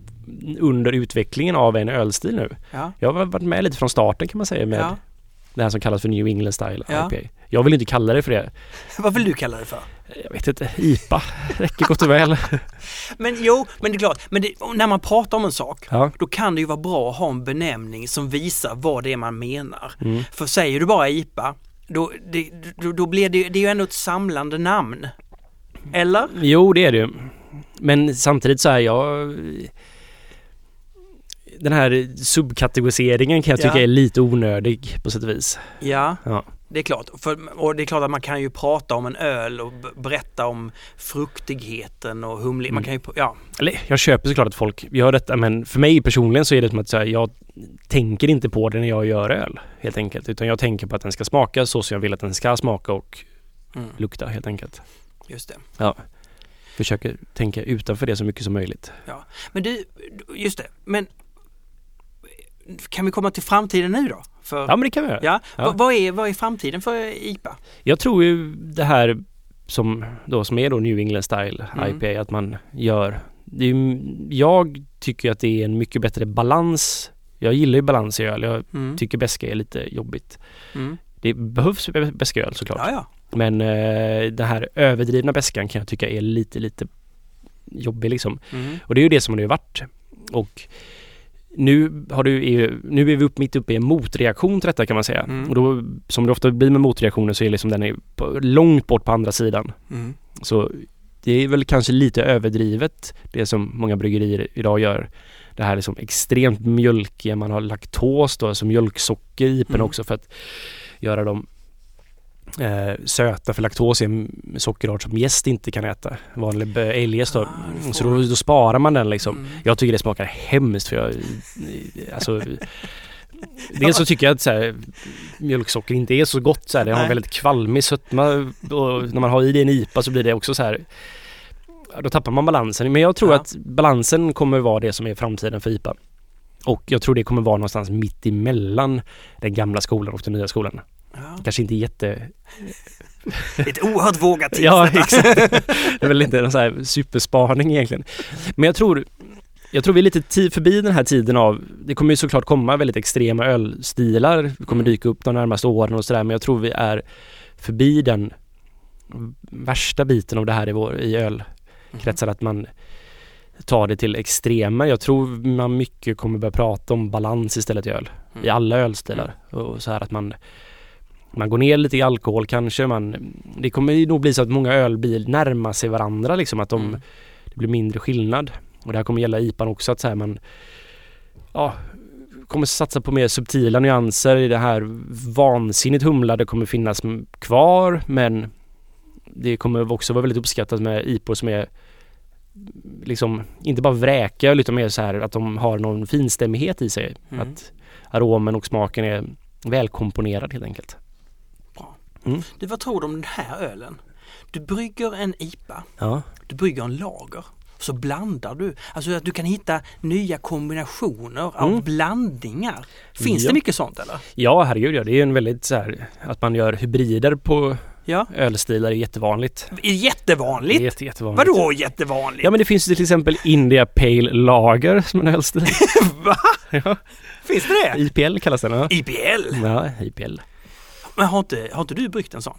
under utvecklingen av en ölstil nu. Ja. Jag har varit med lite från starten kan man säga med ja. det här som kallas för New England style Ja. IPA. Jag vill inte kalla det för det. Vad vill du kalla det för? Jag vet inte, IPA räcker gott och väl. Men jo, men det är klart. Men det, när man pratar om en sak Ja. då kan det ju vara bra att ha en benämning som visar vad det är man menar. Mm. För säger du bara IPA, då, det, då, då blir det, det är ju ändå ett samlande namn. Eller? Jo, det är det ju. Men samtidigt så är jag... Den här subkategoriseringen kan jag tycka Ja. är lite onödig på sätt och vis. Ja, Ja. Det är klart. För, och det är klart att man kan ju prata om en öl och berätta om fruktigheten och humle. Man Mm. kan ju, ja. Eller jag köper såklart att folk gör detta men för mig personligen så är det som att här, jag tänker inte på det när jag gör öl helt enkelt. Utan jag tänker på att den ska smaka så som jag vill att den ska smaka och Mm, lukta helt enkelt. just det. Försöker tänka utanför det så mycket som möjligt. Men du, just det. Men kan vi komma till framtiden nu då? För, Ja men det kan vi göra. ja. Ja. Vad, är, vad är framtiden för IPA? Jag tror ju det här som, då, som är då New England style Mm. IPA att man gör är, Jag tycker att det är en mycket bättre balans. Jag gillar ju balans i öl. Jag Mm. tycker beska är lite jobbigt. Mm. Det behövs beska öl såklart. Ja, ja. Men eh, den här överdrivna beskan kan jag tycka är lite, lite jobbig liksom. Mm. Och det är ju det som det har varit. Och nu, har du, nu är vi upp, mitt uppe i en motreaktion till detta kan man säga. Mm. Och då, som det ofta blir med motreaktioner så är liksom den är på, långt bort på andra sidan. Mm. Så det är väl kanske lite överdrivet det som många bryggerier idag gör. Det här liksom extremt mjölkiga, man har laktos då, alltså mjölksocker i Mm. också för att göra dem eh, söta för laktos är en sockerart som gäst inte kan äta. Vanlig b- älgäst då. Ah, Så då, då sparar man den liksom. Mm. Jag tycker det smakar hemskt för jag... Alltså... Dels så tycker jag att så här, mjölksocker inte är så gott så här. Det har en väldigt kvalmig sötma och när man har i det en IPA så blir det också så här Då tappar man balansen. Men jag tror Ja. att balansen kommer vara det som är framtiden för IPA. Och jag tror det kommer vara någonstans mitt emellan den gamla skolan och den nya skolan. Ja. Kanske inte jätte... Ett oerhört vågat tips Ja, exakt. Det är väl inte någon så här superspaning egentligen. Men jag tror jag tror vi är lite förbi den här tiden av, det kommer ju såklart komma väldigt extrema ölstilar, det kommer Mm. dyka upp de närmaste åren och sådär men jag tror vi är förbi den värsta biten av det här i, vår, i ölkretsar att man tar det till extrema. Jag tror man mycket kommer börja prata om balans istället i öl. I alla ölstilar. Och så här att man man går ner lite i alkohol kanske. Man, det kommer ju nog bli så att många ölbil närmar sig varandra liksom. Att de, Mm. det blir mindre skillnad. Och det här kommer gälla IPAn också att så här man ja, kommer satsa på mer subtila nyanser i det här vansinnigt humlade kommer finnas kvar men det kommer också vara väldigt uppskattat med IPOR som är liksom inte bara vräka utan mer så här att de har någon finstämmighet i sig. Mm. Att aromen och smaken är välkomponerad helt enkelt. Du, vad tror du om den här ölen? Du brygger en IPA, Ja. du brygger en lager. Så blandar du, alltså att du kan hitta nya kombinationer av Mm. blandningar. Finns Ja. det mycket sånt eller? Ja, herregud ja. Det är en väldigt så här att man gör hybrider på Ja, ölstilar är jättevanligt. jättevanligt. Det är jätte, jättevanligt. Vadå jättevanligt? Ja men det finns ju till exempel India Pale Lager som en ölstil. Va? ja. Finns det det? IPL kallas den. Ja, IPL? ja IPL. Men har inte, har inte du bryggt en sån?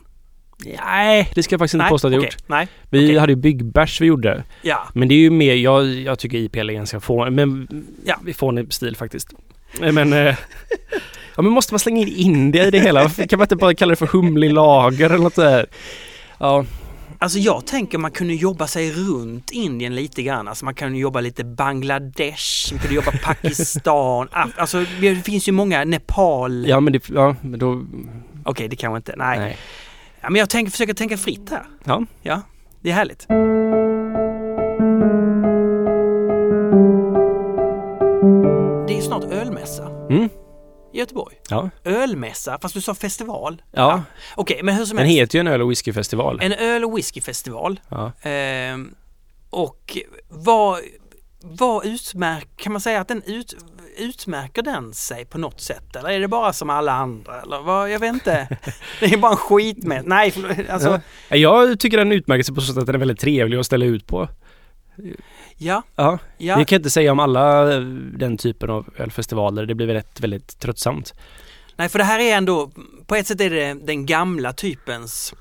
Nej, det ska jag faktiskt inte påstå att jag okej. gjort. Nej, Vi okej. hade ju byggbärs vi gjorde. ja. Men det är ju mer, jag, jag tycker IPL är ganska få, men Ja. ja, fånig stil faktiskt. Men, eh, ja men måste man slänga in India i det hela? Kan man inte bara kalla det för humlig lager eller något där? Ja, Alltså jag tänker man kunde jobba sig runt Indien lite grann. Alltså man kan jobba lite Bangladesh, man kunde jobba Pakistan. Alltså det finns ju många, Nepal. ja men det, ja men då, Okej, det kanske inte, nej. nej. Ja, men jag tänker försöka tänka fritt här. Ja. Ja, det är härligt. Det är snart ölmässa Mm. i Göteborg. Ja. Ölmässa, fast du sa festival. Ja, Okej, men hur som den helst. heter ju en öl och whiskyfestival. En öl och whiskyfestival. Ja. Ehm, och vad, vad utmärker, kan man säga att den ut, utmärker den sig på något sätt? Eller är det bara som alla andra? Eller vad, jag vet inte. Det är bara en skit med. Nej, förlåt, alltså, Ja. Jag tycker den utmärker sig på så sätt att den är väldigt trevlig att ställa ut på. ja, Ja, ja. det kan jag inte säga om alla eh, den typen av ölfestivaler. Det blir väldigt, väldigt tröttsamt. Nej, för det här är ändå, på ett sätt är det den gamla typens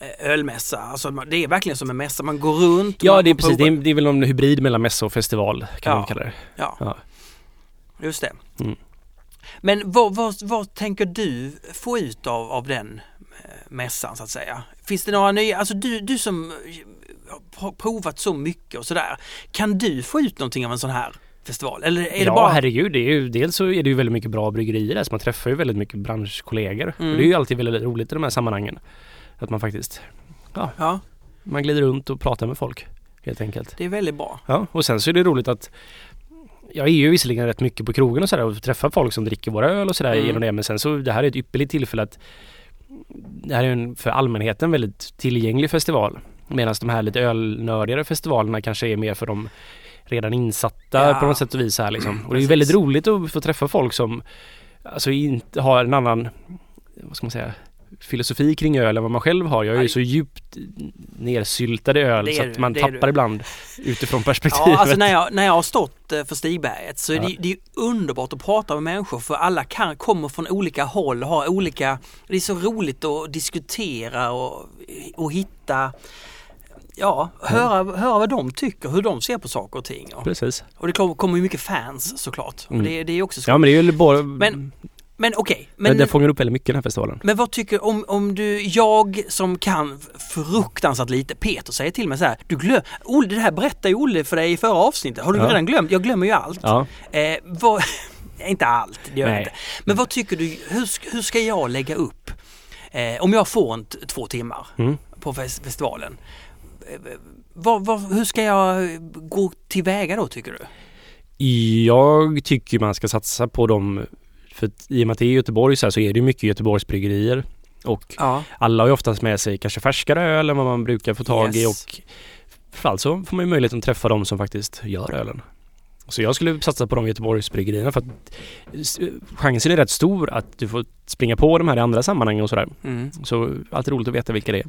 eh, ölmässa. Alltså det är verkligen som en mässa. Man går runt. och Ja, det är precis. Det är, det är väl någon hybrid mellan mässa och festival kan Ja. man kalla det. Ja, Ja. Just det. Mm. Men vad, vad, vad tänker du få ut av, av den eh, mässan så att säga? Finns det några nya, alltså du, du som eh, har provat så mycket och sådär. Kan du få ut någonting av en sån här festival? Eller är ja, det bara... herregud. Det är ju, dels så är det ju väldigt mycket bra bryggerier där så man träffar ju väldigt mycket branschkollegor. Mm. Och det är ju alltid väldigt roligt i de här sammanhangen. Att man faktiskt, Ja, man glider runt och pratar med folk helt enkelt. det är väldigt bra. Ja, och sen så är det roligt att jag är ju visserligen rätt mycket på krogen och sådär och träffar folk som dricker våra öl och sådär Mm. genom det. Men sen så det här är ett ypperligt tillfälle att det här är en för allmänheten väldigt tillgänglig festival. Medan de här lite ölnördigare festivalerna kanske är mer för de redan insatta Ja. på något sätt och vis här liksom. Och det är ju väldigt roligt att få träffa folk som alltså inte har en annan, vad ska man säga, filosofi kring öl än vad man själv har. Jag är ju så djupt nersyltad i öl så du, att man är tappar du. ibland utifrån perspektivet. Ja, alltså när jag, när jag har stått eh, för Stigberget så är Ja. det, det är underbart att prata med människor för alla kan, kommer från olika håll och har olika... Det är så roligt att diskutera och, och hitta... Ja, höra, höra vad de tycker, hur de ser på saker och ting. Precis. och det kommer ju mycket fans såklart. Och Mm. det, det är också så. Ja men det är ju bara... Men- Men okej, Men men, den fångar upp väldigt mycket den här festivalen. men vad tycker om, om du, jag som kan fruktansvärt lite, Peter säger till mig så här, du glöm, Olle, det här berättade ju Olle för dig i förra avsnittet, har du Ja. redan glömt? Jag glömmer ju allt. Ja. Eh, vad, inte allt, det gör jag inte. Men vad tycker du, hur, hur ska jag lägga upp, eh, om jag får en två timmar Mm. på fes- festivalen, eh, vad, vad, hur ska jag gå tillväga då tycker du? Jag tycker man ska satsa på dem, för i och med att det är Göteborg så, här, så är det ju mycket Göteborgsbryggerier. Och Ja. alla har ju oftast med sig kanske färskare öl än vad man brukar få tag i Yes. och framförallt så får man ju möjlighet att träffa de som faktiskt gör ölen. Så jag skulle satsa på de Göteborgsbryggerierna för att chansen är rätt stor att du får springa på de här i andra sammanhang och sådär. Mm. Så alltid roligt att veta vilka det är.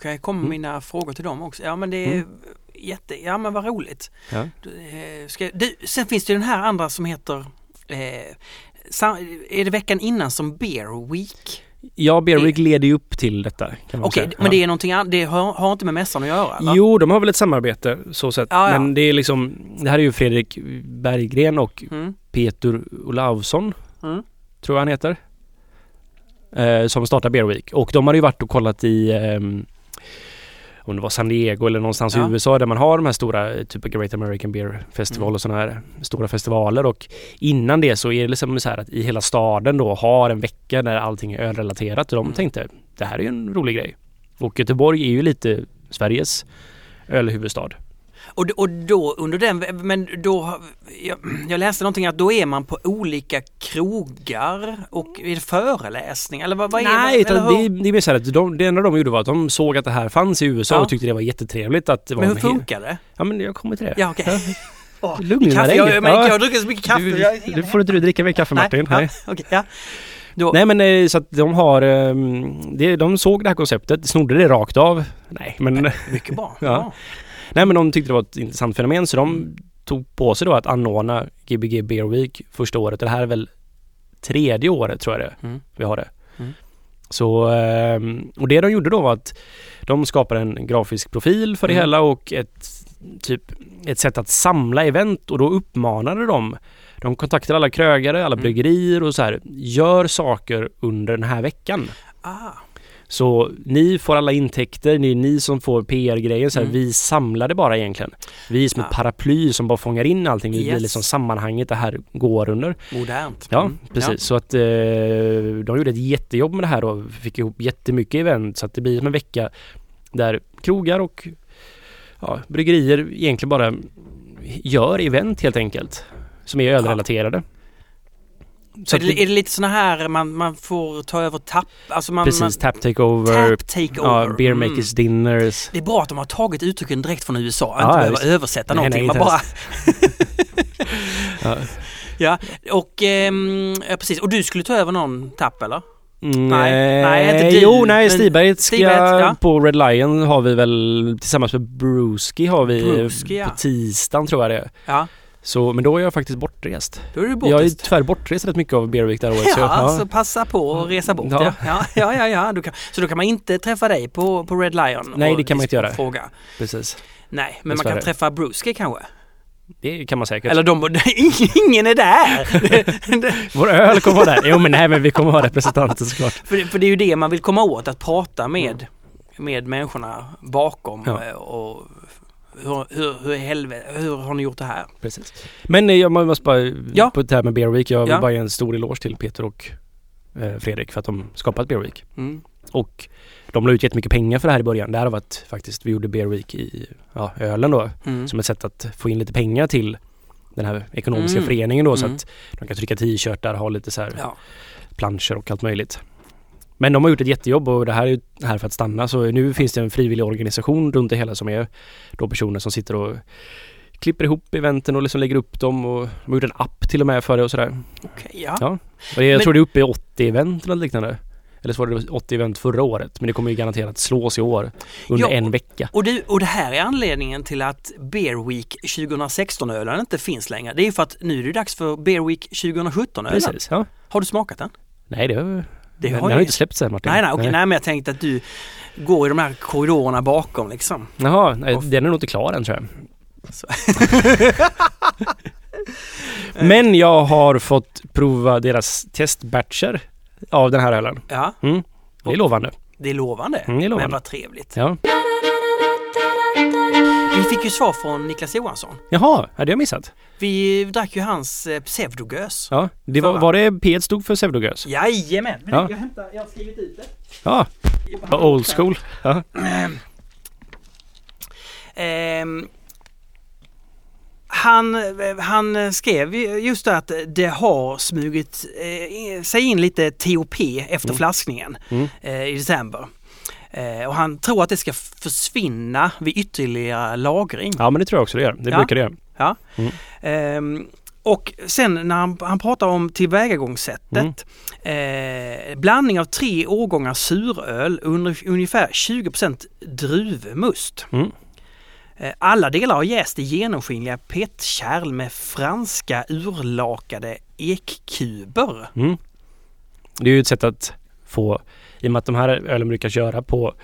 Kan jag komma med Mm. mina frågor till dem också? Ja men det är Mm. jätte, ja men vad roligt. Ja. Du, eh, Ska, du, sen finns det ju den här andra som heter Är det veckan innan som Beer Week? Ja, Beer Week leder ju upp till detta. Okej, säga. men det är någonting annat, det har, har inte med mässan att göra? eller? Jo, de har väl ett samarbete så sett. Ja, ja. Men det är liksom, det här är ju Fredrik Berggren och Mm. Peter Olausson, Mm. tror jag han heter. Eh, som startar Beer Week. Och de har ju varit och kollat i ehm, om det var San Diego eller någonstans Ja. i USA där man har de här stora, typ Great American Beer Festival Mm. och sådana här stora festivaler och innan det så är det liksom så här att i hela staden då har en vecka där allting är ölrelaterat och de Mm. tänkte det här är ju en rolig grej. Och Göteborg är ju lite Sveriges ölhuvudstad. Och, och då under den, men då, jag, jag läste någonting att då är man på olika krogar och är det föreläsning eller vad, vad är Nej, utan det, är- det är mer så här att de, det enda de gjorde var att de såg att det här fanns i USA Ja. och tyckte det var jättetrevligt att det var Men hur funkar det? Ja men jag kommer till det. Ja okej. Åh, Lugna kaffe, dig. jag, men, Ja. jag har druckit så mycket kaffe. Du, du får inte du dricka mer kaffe Martin. Nej, Nej, ja, okej, ja. Då, Nej men eh, så att de har, ehm, det, de såg det här konceptet, snodde det rakt av. Nej men, Mycket bra. Ja. Nej men de tyckte det var ett intressant fenomen så de tog på sig då att anordna Gbg Beer Week första året. Det här är väl tredje året tror jag det Mm. vi har det. Mm. Så, ehm, och det de gjorde då var att de skapade en grafisk profil för det Mm. hela och ett typ ett sätt att samla event och då uppmanade de de kontaktade alla krögare, alla Mm. bryggerier och så här. Gör saker under den här veckan. Ah, Så ni får alla intäkter, det är ni som får PR-grejen. Så här, Mm. Vi samlar det bara egentligen. Vi är som ett Ah. paraply som bara fångar in allting. Vi blir Yes. liksom sammanhanget det här går under. modernt. Ja, Mm. precis. Så att eh, de gjorde ett jättejobb med det här och fick ihop jättemycket event. Så att det blir som en vecka där krogar och ja, bryggerier egentligen bara gör event helt enkelt. Som är ölrelaterade. Så Så är, det, är det lite såna här man, man får ta över tapp, alltså man... precis, man, tap takeover, tap takeover. ja, beer Mm. makers dinners. Det är bra att de har tagit uttrycken direkt från USA, Ja, inte ja, behöver översätta Nej, någonting. nej, man bara... Ja. ja, och ehm, precis. Och du skulle ta över någon tapp eller? Mm, Nej, nej, inte du, Jo, nej, Stiberget ska ja. på Red Lion har vi väl tillsammans med Bruski har vi Bruski, på tisdagen tror jag det är. Ja, Så, men då är jag faktiskt bortrest. då är du Jag är bortrest. tyvärr bortrest rätt mycket av Beer Week det här året. Ja, så, ja. så passa på att resa bort. Ja. Ja, ja, ja. ja, kan, så då kan man inte träffa dig på, på Red Lion? Nej, det kan man inte göra. Fråga. precis. Nej, men man Dessvärre. kan träffa Bruski kanske? Det kan man säkert. Eller de, ingen är där! Vår öl kommer vara där. Jo men nej men vi kommer ha representanter såklart. för, det, för det är ju det man vill komma åt, att prata med, med människorna bakom Ja. eh, och hur, hur, hur, helvete, hur har ni gjort det här? Precis. Men eh, jag måste bara, Ja. på det här med Beer Week, jag vill Ja. bara ge en stor eloge till Peter och eh, Fredrik för att de skapat Beer Week. Mm. Och de la ut jättemycket pengar för det här i början. Har varit faktiskt, vi gjorde Beer Week i ja, ölen då. Mm. Som ett sätt att få in lite pengar till den här ekonomiska Mm. föreningen då så Mm. att de kan trycka t-shirtar, ha lite så här planscher och allt möjligt. Men de har gjort ett jättejobb och det här är ju här för att stanna så nu finns det en frivillig organisation runt det hela som är då personer som sitter och klipper ihop eventen och liksom lägger upp dem och de har gjort en app till och med för det och sådär. Okej, ja. Ja. Och det, jag Men- tror det är uppe i 80 event eller något liknande. Eller så var det 80 event förra året men det kommer ju garanterat slås i år under Ja, en vecka. Och, du, och det här är anledningen till att Beer Week 2016-ölen inte finns längre. Det är ju för att nu är det dags för Beer Week 2017-ölen. Precis, ja. Har du smakat den? Nej det har, Det har den har jag- inte släppts än Martin. Nej, nej, okej, nej men jag tänkte att du går i de här korridorerna bakom liksom. Jaha, nej, den är nog inte klar än tror jag. Men jag har fått prova deras testbatcher av den här ölen. Ja, Mm. Det är lovande. det är lovande. Mm, det är lovande. Men vad trevligt. Ja. Vi fick ju svar från Niklas Johansson. Jaha, hade jag missat? Vi drack ju hans eh, pseudogös. Ja, det var, Förra. var det P stod för pseudogös? Jajamän! Men Ja. Jag, hämtar, jag har skrivit ut det. Ja, old school. Ja. Ehm, han, han skrev ju just det att det har smugit eh, sig in lite TOP efter Mm. flaskningen Mm. eh, i december. Eh, och han tror att det ska försvinna vid ytterligare lagring. ja, men det tror jag också det gör. Det Ja. brukar det göra. Ja. Mm. Ehm, och sen när han, han pratar om tillvägagångssättet. Mm. Eh, blandning av tre årgångar suröl under ungefär 20 druvmust. Mm. Eh, alla delar har jäst i genomskinliga petkärl med franska urlakade ekkuber. Mm. Det är ju ett sätt att få, i och med att de här ölen brukar köra på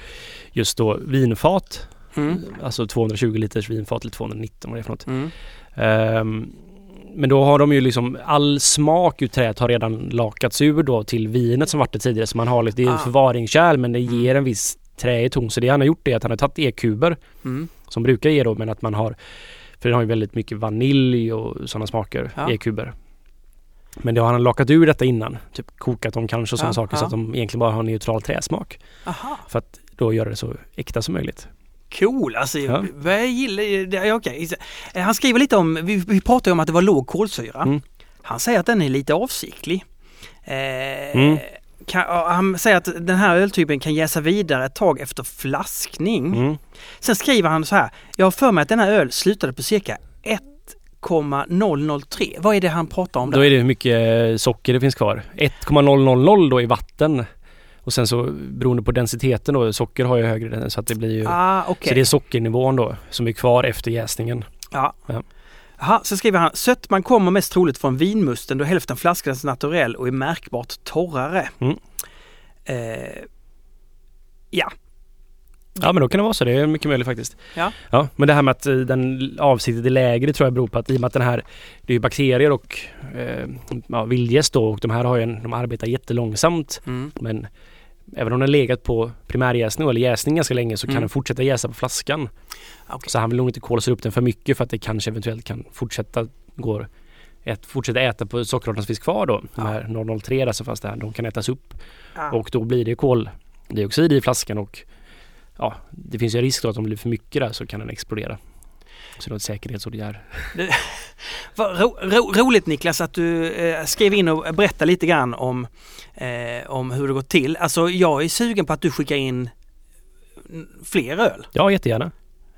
just då vinfat, Mm. alltså 220 liters vinfat eller 219 vad det är för något. Mm. Ehm, men då har de ju liksom all smak ur träet har redan lakats ur då till vinet som varit det tidigare. Så man har lite, det är Ah. förvaringskärl men det ger en viss träig ton. Så det han har gjort är att han har tagit e-kuber Mm. som brukar ge då men att man har för den har ju väldigt mycket vanilj och sådana smaker, Ja. e-kuber. Men då har han lakat ur detta innan, typ kokat dem kanske och sådana Ja, saker så ja. att de egentligen bara har neutral träsmak. Aha. För att då göra det så äkta som möjligt. Cool, alltså Ja. jag gillar det. Okej. Eh, Han skriver lite om, vi, vi pratade om att det var låg kolsyra. Mm. Han säger att den är lite avsiktlig. Eh, Mm. kan, han säger att den här öltypen kan jäsa vidare ett tag efter flaskning. Mm. Sen skriver han så här, jag har för mig att denna öl slutade på cirka 1,003. Vad är det han pratar om Då där? är det hur mycket socker det finns kvar. 1,000 då i vatten. Och sen så beroende på densiteten då, socker har ju högre så att det blir ju... Ah, okej. Så det är sockernivån då som är kvar efter jäsningen. Ja. Ja. Aha, så skriver han, sötman kommer mest troligt från vinmusten då hälften flaskas naturell och är märkbart torrare. Mm. Eh, ja, Ja men då kan det vara så, det är mycket möjligt faktiskt. Ja. Ja, men det här med att eh, den avsiktligt är lägre tror jag beror på att i och med att den här, det är ju bakterier och eh, ja, vildgäst då och de här har ju en, de arbetar jättelångsamt mm. men även om den legat på primärjäsning eller jäsning ganska länge så kan Mm. den fortsätta jäsa på flaskan. Okej. Så han vill nog inte kolsyra upp den för mycket för att det kanske eventuellt kan fortsätta gå ät, fortsätta äta på sockerarterna som finns kvar då. De Ja. här 003 där så fast det här, de kan ätas upp Ah. och då blir det koldioxid i flaskan och ja, det finns ju en risk då att om det blir för mycket där så kan den explodera. Så det är ett säkerhetsåtgärd. Vad ro, ro, roligt Niklas att du eh, skrev in och berättade lite grann om, eh, om hur det gått till. Alltså jag är sugen på att du skickar in fler öl. Ja, jättegärna.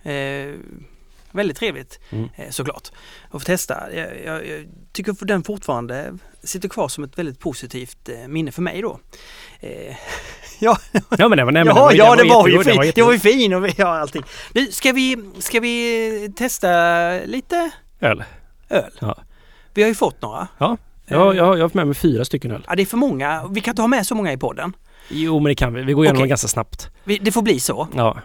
Eh, väldigt trevligt Mm. eh, såklart att få testa. Jag, jag, jag tycker den fortfarande sitter kvar som ett väldigt positivt eh, minne för mig då. Eh, ja, Ja men det var, men ja, det ja det var ju jättegod, den fin. Det var ju fin och vi har allting. Nu ska vi, ska vi testa lite Öl. öl? Ja. Vi har ju fått några. Ja, jag, jag, jag har haft med mig fyra stycken öl. Ja, det är för många. Vi kan inte ha med så många i podden. Jo men det kan vi. Vi går igenom Okej. dem ganska snabbt. Vi, det får bli så. Ja.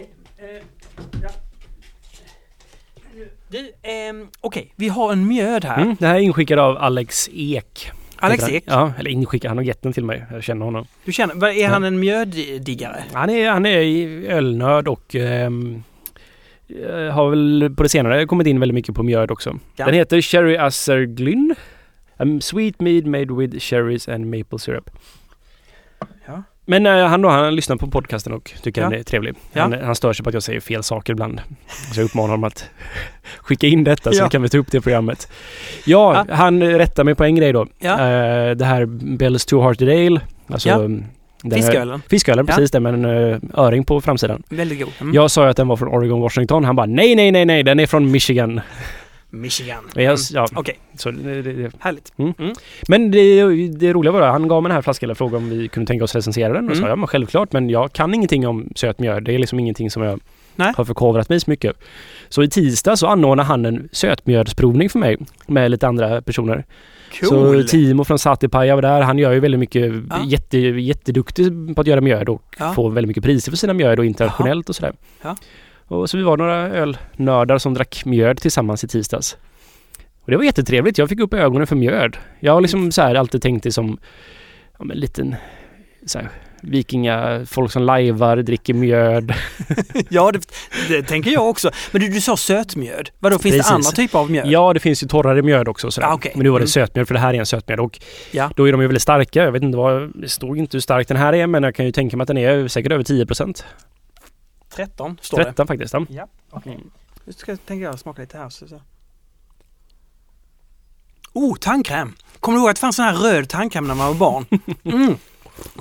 Du, ehm, okej, vi har en mjöd här. Mm, det här är inskickad av Alex Ek. Alex. Ek, Ja, eller inskickad. Han har gett den till mig. Jag känner honom. du känner, är han en mjöddiggare? Han är, han är ölnörd och eh, har väl på det senare kommit in väldigt mycket på mjöd också. Ja. Den heter Sherry Asserglyn. A sweet mead made with cherries and maple syrup. Ja. Men eh, han då, han lyssnar på podcasten och tycker Ja. den är trevlig. Ja. Han, han stör sig på att jag säger fel saker ibland. Så jag uppmanar honom att skicka in detta så Ja. kan vi ta upp det i programmet. Ja, han rättar mig på en grej då. Ja. Eh, det här Bells Two Hearted Ale. Alltså, Ja. den här- Fiskölen, Fiskölen, Ja. precis det med en uh, öring på framsidan. väldigt god. Mm. Jag sa ju att den var från Oregon, Washington. Han bara nej, nej, nej, nej, den är från Michigan. Michigan. Men jag, Mm. ja, Okej, så det, härligt. Mm. Mm. Men det, det roliga var det, han gav mig den här flaskan och frågade om vi kunde tänka oss recensera den. Och Mm. sa ja, men självklart, men jag kan ingenting om sötmjöl. Det är liksom ingenting som jag Nej. har förkovrat mig så mycket. Så i tisdag så anordnade han en sötmjölsprovning för mig med lite andra personer. Cool. Så Timo från Satipaja var där. Han gör ju väldigt mycket, Ja. jätte, jätteduktig på att göra mjöd och Ja. får väldigt mycket priser för sina mjöd och internationellt och sådär. Ja. Och så vi var några ölnördar som drack mjöd tillsammans i tisdags. Och det var jättetrevligt. Jag fick upp ögonen för mjöd. Jag har liksom så här alltid tänkt det som ja, men liten så här, vikinga, folk som lajvar, dricker mjöd. ja, det, det tänker jag också. Men du, du sa sötmjöd. Vadå, finns Precis. det andra typer av mjöd? Ja, det finns ju torrare mjöd också. Sådär. Ah, okej. Men nu var det Mm. sötmjöd för det här är en sötmjöd och Ja. då är de ju väldigt starka. Jag vet inte vad, det stod inte hur stark den här är men jag kan ju tänka mig att den är säkert över 10 procent. 13 står det. 13 faktiskt. Ja. Ja, okej. Nu ska jag tänka jag smaka lite här. Så, så. Oh, tandkräm! Kommer du ihåg att det fanns sån här röd tandkräm när man var barn? Mm.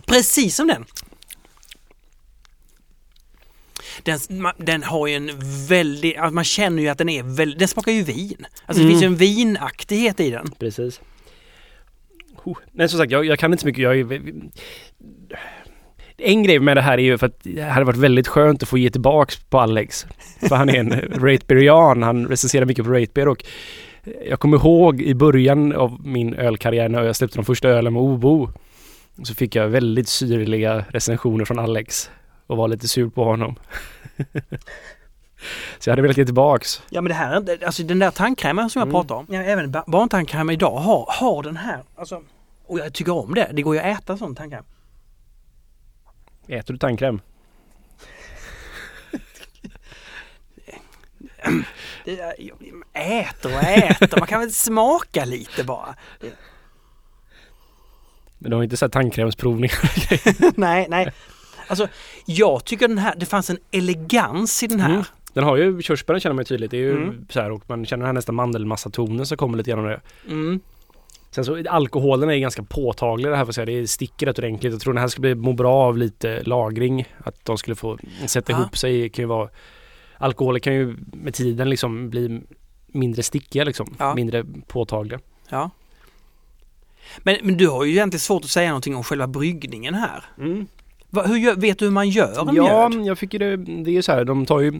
Precis som den! Den, den har ju en väldigt, alltså man känner ju att den är väldigt, den smakar ju vin. Alltså det Mm. finns ju en vinaktighet i den. Precis. Oh. Nej som sagt, jag, jag kan inte så mycket. Jag är, en grej med det här är ju för att det hade varit väldigt skönt att få ge tillbaks på Alex. För han är en rateberian, han recenserar mycket på ratebeer och jag kommer ihåg i början av min ölkarriär när jag släppte de första ölen med Obo. Så fick jag väldigt syrliga recensioner från Alex och var lite sur på honom. Så jag hade velat ge tillbaks. Ja men det här, alltså den där tandkrämen som jag Mm. pratar om, ja, även ba- barntandkräm idag har, har den här, alltså, och jag tycker om det. Det går ju att äta sån tandkräm. Äter du tandkräm? Äter och äter, man kan väl smaka lite bara. Men de har inte här tandkrämsprovningar. nej, nej. Alltså, jag tycker den här, det fanns en elegans i den här. Mm. Den har ju körsbären känner man ju tydligt. Det är ju Mm. så här och man känner den här nästan mandelmassatonen som kommer lite genom det. Mm. Sen så alkoholen är ganska påtaglig det här får jag säga. Det sticker rätt ordentligt. Jag tror den här skulle bli må bra av lite lagring. Att de skulle få sätta Ja. ihop sig kan ju vara Alkoholer kan ju med tiden liksom bli mindre stickiga liksom. Ja. Mindre påtagliga. Ja. Men, men du har ju egentligen svårt att säga någonting om själva bryggningen här. Va, hur vet du hur man gör en Ja, mjöd? jag tycker det, det är ju så här. De tar ju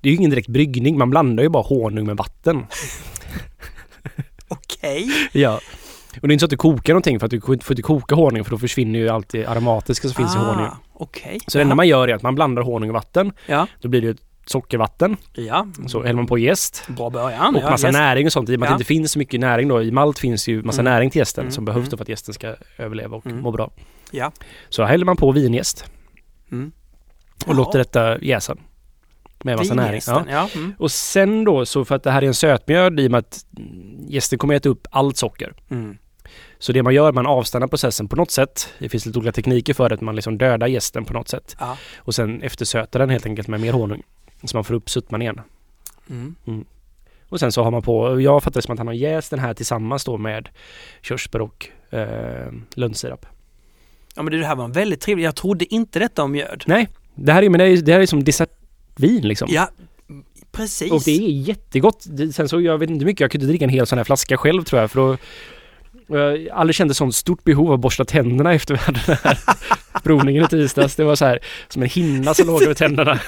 Det är ju ingen direkt bryggning. Man blandar ju bara honung med vatten. Okej. Ja. Och det är inte så att du kokar någonting för att du får inte koka honung för då försvinner ju allt det aromatiska som finns i honung. Ah, Okej. Så det enda man gör är att man blandar honung och vatten. Ja. Då blir det ju sockervatten. Ja. Så häller man på jäst. Bra början. Och ja, massa yes. näring och sånt. I och med att Ja. det inte finns så mycket näring då. I malt finns ju massa Mm. näring till gästen Mm, som behövs mm. för att gästen ska överleva och Mm. må bra. Ja. Så häller man på vinjäst Mm. och låter detta jäsa. Med massa näring. Ja. Ja. Mm. Och sen då så för att det här är en sötmjöd i och med att gästen kommer äta upp allt socker. Mm. Så det man gör, man avstannar processen på något sätt. Det finns lite olika tekniker för det, att man liksom dödar gästen på något sätt. Ja. Och sen eftersötar den helt enkelt med mer honung. Så man får upp suttman igen. Mm. Och sen så har man på, jag fattar det som att han har jäst den här tillsammans då med körsbär och eh, lönnsirap. Ja men det här var en väldigt trevligt. Jag trodde inte detta om mjöd. Nej, det här är, men det är, det här är som dessertvin liksom. Ja, precis. Och det är jättegott. Sen så, jag vet inte hur mycket, jag kunde dricka en hel sån här flaska själv tror jag för då jag aldrig kände sånt stort behov av att borsta tänderna efter vi hade den här provningen i tisdags. Det var så här som en hinna som låg över tänderna.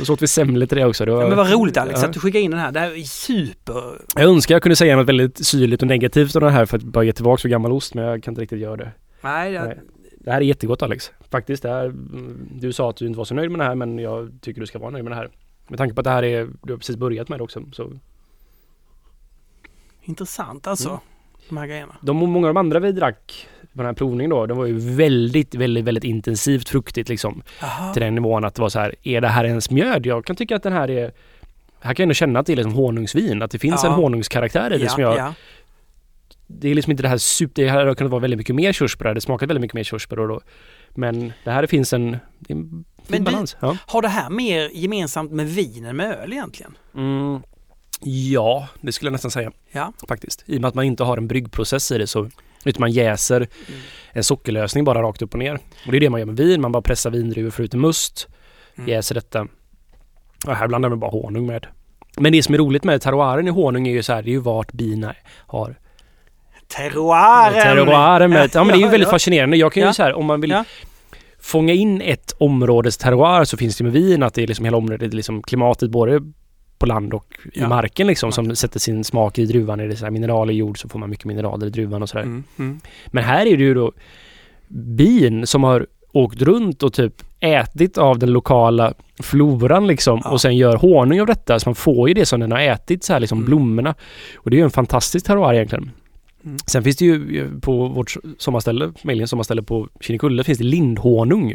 Och så åt vi semlor till det också. Det var, Ja, men vad roligt Alex Ja. att du skickade in den här. Det här är super... Jag önskar jag kunde säga något väldigt syrligt och negativt om det här för att bara ge tillbaka för gammal ost men jag kan inte riktigt göra det. Nej, jag... Nej. Det här är jättegott Alex. Faktiskt. Det här, du sa att du inte var så nöjd med det här men jag tycker du ska vara nöjd med det här. Med tanke på att det här är, du har precis börjat med det också. Så intressant alltså. Mm. De här grejerna. de, många av de andra vi drack på den här provningen då, de var ju väldigt, väldigt, väldigt intensivt fruktigt liksom. Aha. Till den nivån att det var så här, är det här ens mjöd? Jag kan tycka att den här är här kan jag ändå känna att det är liksom honungsvin, att det finns Ja. en honungskaraktär i det ja, som jag... ja. Det är liksom inte det här super... Det här har kunnat vara väldigt mycket mer körsbär, det smakar väldigt mycket mer körsbär och då. Men det här finns en, en Men du- balans. Ja. Har det här mer gemensamt med vin än med öl egentligen? Mm, ja, det skulle jag nästan säga Ja. faktiskt. I och med att man inte har en bryggprocess i det så utan man jäser Mm. en sockerlösning bara rakt upp och ner. Och det är det man gör med vin. Man bara pressar vindruvor förutom must, Mm. jäser detta. Och här blandar man bara honung med. Men det som är roligt med terroiren i honung är ju så här, det är ju vart bina har Terroiren! terroiren med. Ja men det är ju Ja, väldigt ja. fascinerande. Jag kan ju Ja. så här, om man vill Ja. fånga in ett områdes terroir så finns det med vin att det är liksom hela området, liksom klimatet både på land och i Ja. marken liksom som sätter sin smak i druvan. Är det så här mineral i jord så får man mycket mineraler i druvan och sådär. Mm. Mm. Men här är det ju då bin som har åkt runt och typ ätit av den lokala floran liksom Ja. och sen gör honung av detta. Så man får ju det som den har ätit, så här liksom Mm. blommorna. Och det är ju en fantastisk terroir egentligen. Mm. Sen finns det ju på vårt sommarställe, familjens sommarställe på Kinnekulle, finns det lindhonung.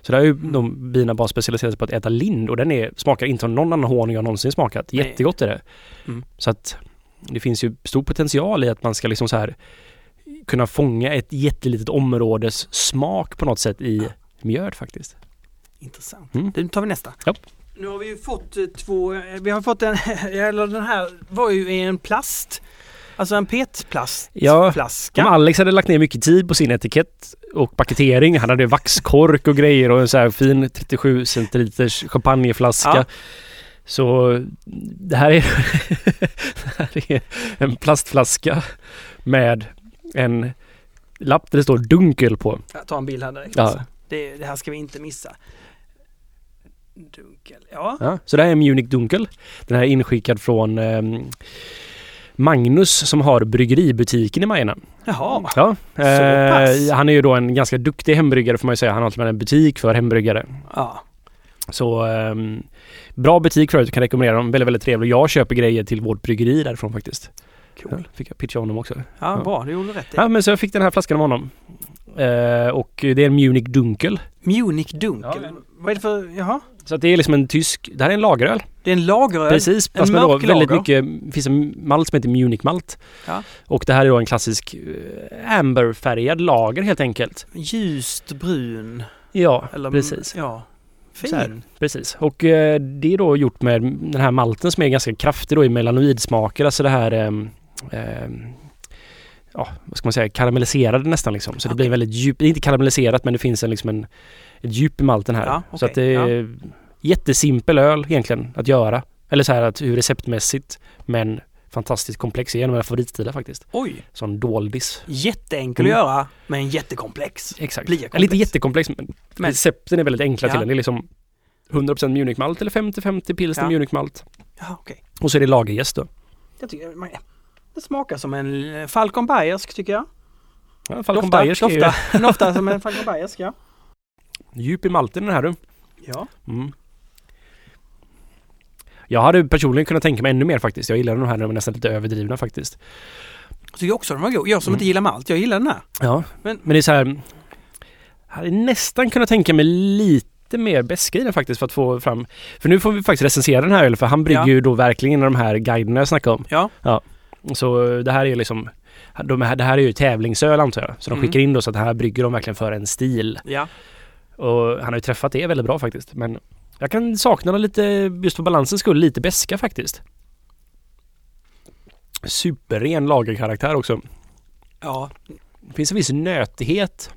Så där är ju Mm. de bina bara specialiserade sig på att äta lind och den är, smakar inte som någon annan honung jag någonsin smakat. Nej. Jättegott är det. Mm. Så att det finns ju stor potential i att man ska liksom så här kunna fånga ett jättelitet områdes smak på något sätt i mjöd faktiskt. Intressant. Mm. Nu tar vi nästa. Ja. Nu har vi ju fått eh, två, eh, vi har fått en, eller den här var ju i en plast, alltså en Ja, petplastflaska. Om Alex hade lagt ner mycket tid på sin etikett och paketering, han hade vaxkork och grejer och en så här fin 37 centiliters champagneflaska. Ja. Så det här, är, det här är en plastflaska med en lapp där det står Dunkel på. Jag tar en bild här direkt. Ja. Alltså. Det, det här ska vi inte missa. Dunkel, ja. Ja, så det här är Munich Dunkel. Den här är inskickad från ehm, Magnus som har bryggeributiken i Majorna. Jaha. Ja, pass. eh, han är ju då en ganska duktig hembryggare får man ju säga. Han har till och med en butik för hembryggare. Ja. Så ehm, bra butik för att kan rekommendera dem. Väldigt, väldigt trevlig. Jag köper grejer till vårt bryggeri därifrån faktiskt. Ja, Cool. fick jag pitcha honom också. Ja, Ja. bra. Det gjorde du rätt i. Ja, men så jag fick den här flaskan av honom. Eh, och det är en Munich Dunkel. Munich Dunkel. Ja. Vad är det för, jaha? Så att det är liksom en tysk, det här är en lageröl. Det är en lageröl. Precis, en fast med då väldigt mycket, det finns en malt som heter Munich malt. Ja. Och det här är då en klassisk eh, amberfärgad lager helt enkelt. Ljust brun. Ja, Eller, precis. Ja. Så. Fin. Precis. Och eh, det är då gjort med den här malten som är ganska kraftig då i melanoidsmaker. Alltså det här ehm, ehm, Ja, vad ska man säga? Karamelliserade nästan liksom. Så det Okej. blir väldigt djupt. Det är inte karamelliserat men det finns en liksom en ett djup i malten här. Ja, Så okej. att det är jättesimpel öl egentligen att göra. Eller så här att hur receptmässigt men fantastiskt komplex. Det är en av mina favoritstilar faktiskt. Oj. Sån doldis. Jätteenkel Mm. att göra, men jättekomplex. Exakt. Blir Eller komplex. inte jättekomplex men, Men- recepten är väldigt enkla Ja. till den. Det är liksom 100% Munich-malt eller 50-50 pilsner Ja. Munich-malt. Ja, okej. Och så är det lagerjäst då. Jag tycker, man- det smakar som en eh, Falcon Bayersk tycker jag. Ja, Falcon Bayersk är ju doftar som en Falcon Bayersk, ja. djup i malten den här du. Ja. Mm. Jag hade personligen kunnat tänka mig ännu mer faktiskt. Jag gillar de här, de är nästan lite överdrivna faktiskt. Jag tycker också den var god. Jag som Mm. inte gillar malt, jag gillar den här. Ja, Men- men, det är så här. Jag hade nästan kunnat tänka mig lite mer beska i den faktiskt för att få fram. För nu får vi faktiskt recensera den här ölen för han brygger Ja. ju då verkligen de här guiderna jag snackade om. Ja. Så det här är liksom de här, det här är ju tävlingsöl antar jag. Så de Mm. skickar in då så att det här brygger de verkligen för en stil. Ja. Och han har ju träffat det väldigt bra faktiskt. Men jag kan sakna den lite, just för balansens skull, lite beska faktiskt. Superren lagerkaraktär också. Ja. Det finns en viss nötighet.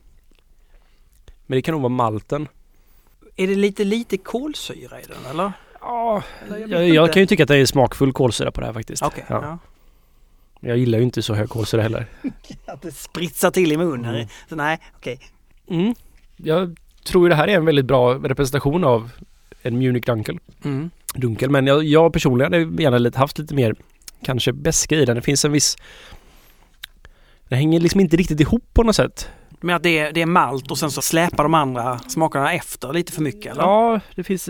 Men det kan nog vara malten. Är det lite, lite kolsyra i den eller? Ja, Eller jag jag, kan ju tycka att det är smakfull kolsyra på det här faktiskt. Okej. Ja. ja. Jag gillar ju inte så hög kolsyra heller. Att det spritsar till i munnen. Mm. Så nej, okej. Mm. Jag tror ju det här är en väldigt bra representation av en Munich Dunkel. Mm. Dunkel. Men jag, jag personligen hade gärna lite, haft lite mer kanske beska i den. Det finns en viss... Det hänger liksom inte riktigt ihop på något sätt. Men att det är, det är malt och sen så släpar de andra smakerna efter lite för mycket eller? Ja, det finns...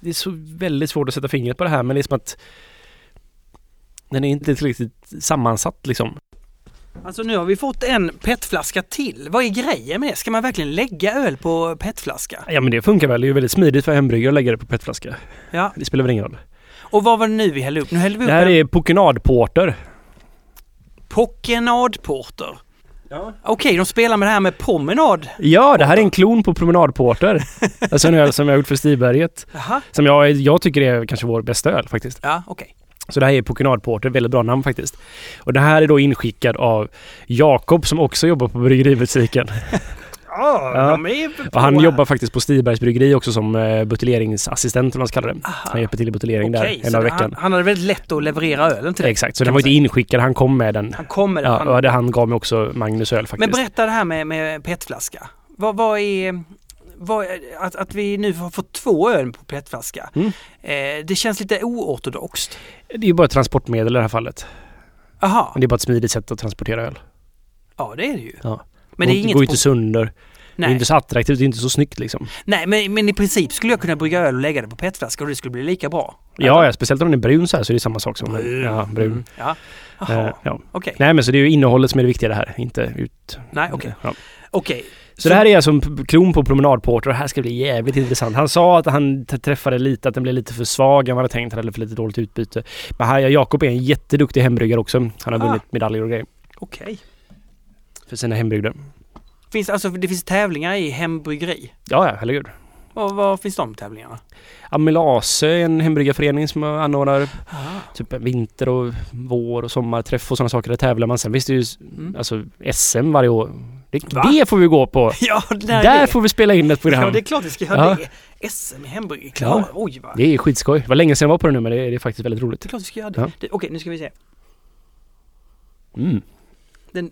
Det är så väldigt svårt att sätta fingret på det här men det är som att den är inte tillräckligt sammansatt liksom. Alltså nu har vi fått en petflaska till. Vad är grejen med det? Ska man verkligen lägga öl på petflaska? Ja men det funkar väl. Det är ju väldigt smidigt för hembryggare att lägga det på petflaska. Ja. Det spelar väl ingen roll. Och vad var det nu vi hällde upp? Nu hällde vi upp Det här en är Pokenadporter. Pockenadporter. Ja. Okej, de spelar med det här med promenad. Ja, det här är en klon på Promenadporter. alltså en öl som jag har gjort för Stiberget. Jaha. Som jag, jag tycker är kanske vår bästa öl faktiskt. Ja, okej. Så det här är Pokenadporter, väldigt bra namn faktiskt. Och det här är då inskickad av Jakob som också jobbar på bryggeributiken. Ja, Ja. Och han jobbar faktiskt på Stibergs bryggeri också som eh, buteljeringsassistent om man ska kalla det. Aha. Han hjälper till i buteljering Okej, där en det- veckan. Han, han hade väldigt lätt att leverera ölen till dig. Exakt, så den man var inte inskickad, han kom med den. Han kommer Ja, han, och det, han gav mig också Magnus öl faktiskt. Men berätta det här med, med petflaska. Vad, vad är... Vad, att, att vi nu har fått två öl på petflaska. Mm. Eh, det känns lite oortodoxt. Det är ju bara ett transportmedel i det här fallet. Aha, Det är bara ett smidigt sätt att transportera öl. ja det är det ju. Ja. Men det är det inget... går ju inte sönder. Det är nej, inte så attraktivt, det är inte så snyggt liksom. nej men, men i princip skulle jag kunna brygga öl och lägga det på petflaska och det skulle bli lika bra. Ja, ja, speciellt om den är brun så här så är det samma sak som... Brun. Ja, brun. Mm, Ja. Eh, ja. okej. Nej men så det är ju innehållet som är det viktiga det här, inte ut... Nej, okej. Ja. Okej. Så, det här är alltså en klon på promenadporter och det här ska bli jävligt intressant. Han sa att han träffade lite, att den blev lite för svag än vad han tänkt. Han hade för lite dåligt utbyte. Men här, Jakob är en jätteduktig hembryggare också. Han har Ah. vunnit medaljer och grejer Okej. för sina hembryggder. Finns, alltså, det finns tävlingar i hembryggeri. Ja, ja, herregud. Och var finns de tävlingarna? Amylase är en hembryggarförening som anordnar Ah. typ vinter och vår och sommarträff och sådana saker. Där tävlar man. Sen finns det ju Mm. alltså SM varje år. Det, Va? det får vi gå på. Ja, där, Där får vi spela in ett program. Ja, det är klart vi ska göra Ja. det. SM i. Klar. Ja. Oj, va. Det är skitskoj. Det var länge sedan jag var på det nu men det är, det är faktiskt väldigt roligt. Det är klart vi ska göra det. Ja. det Okej, nu ska vi se. Mm. Den,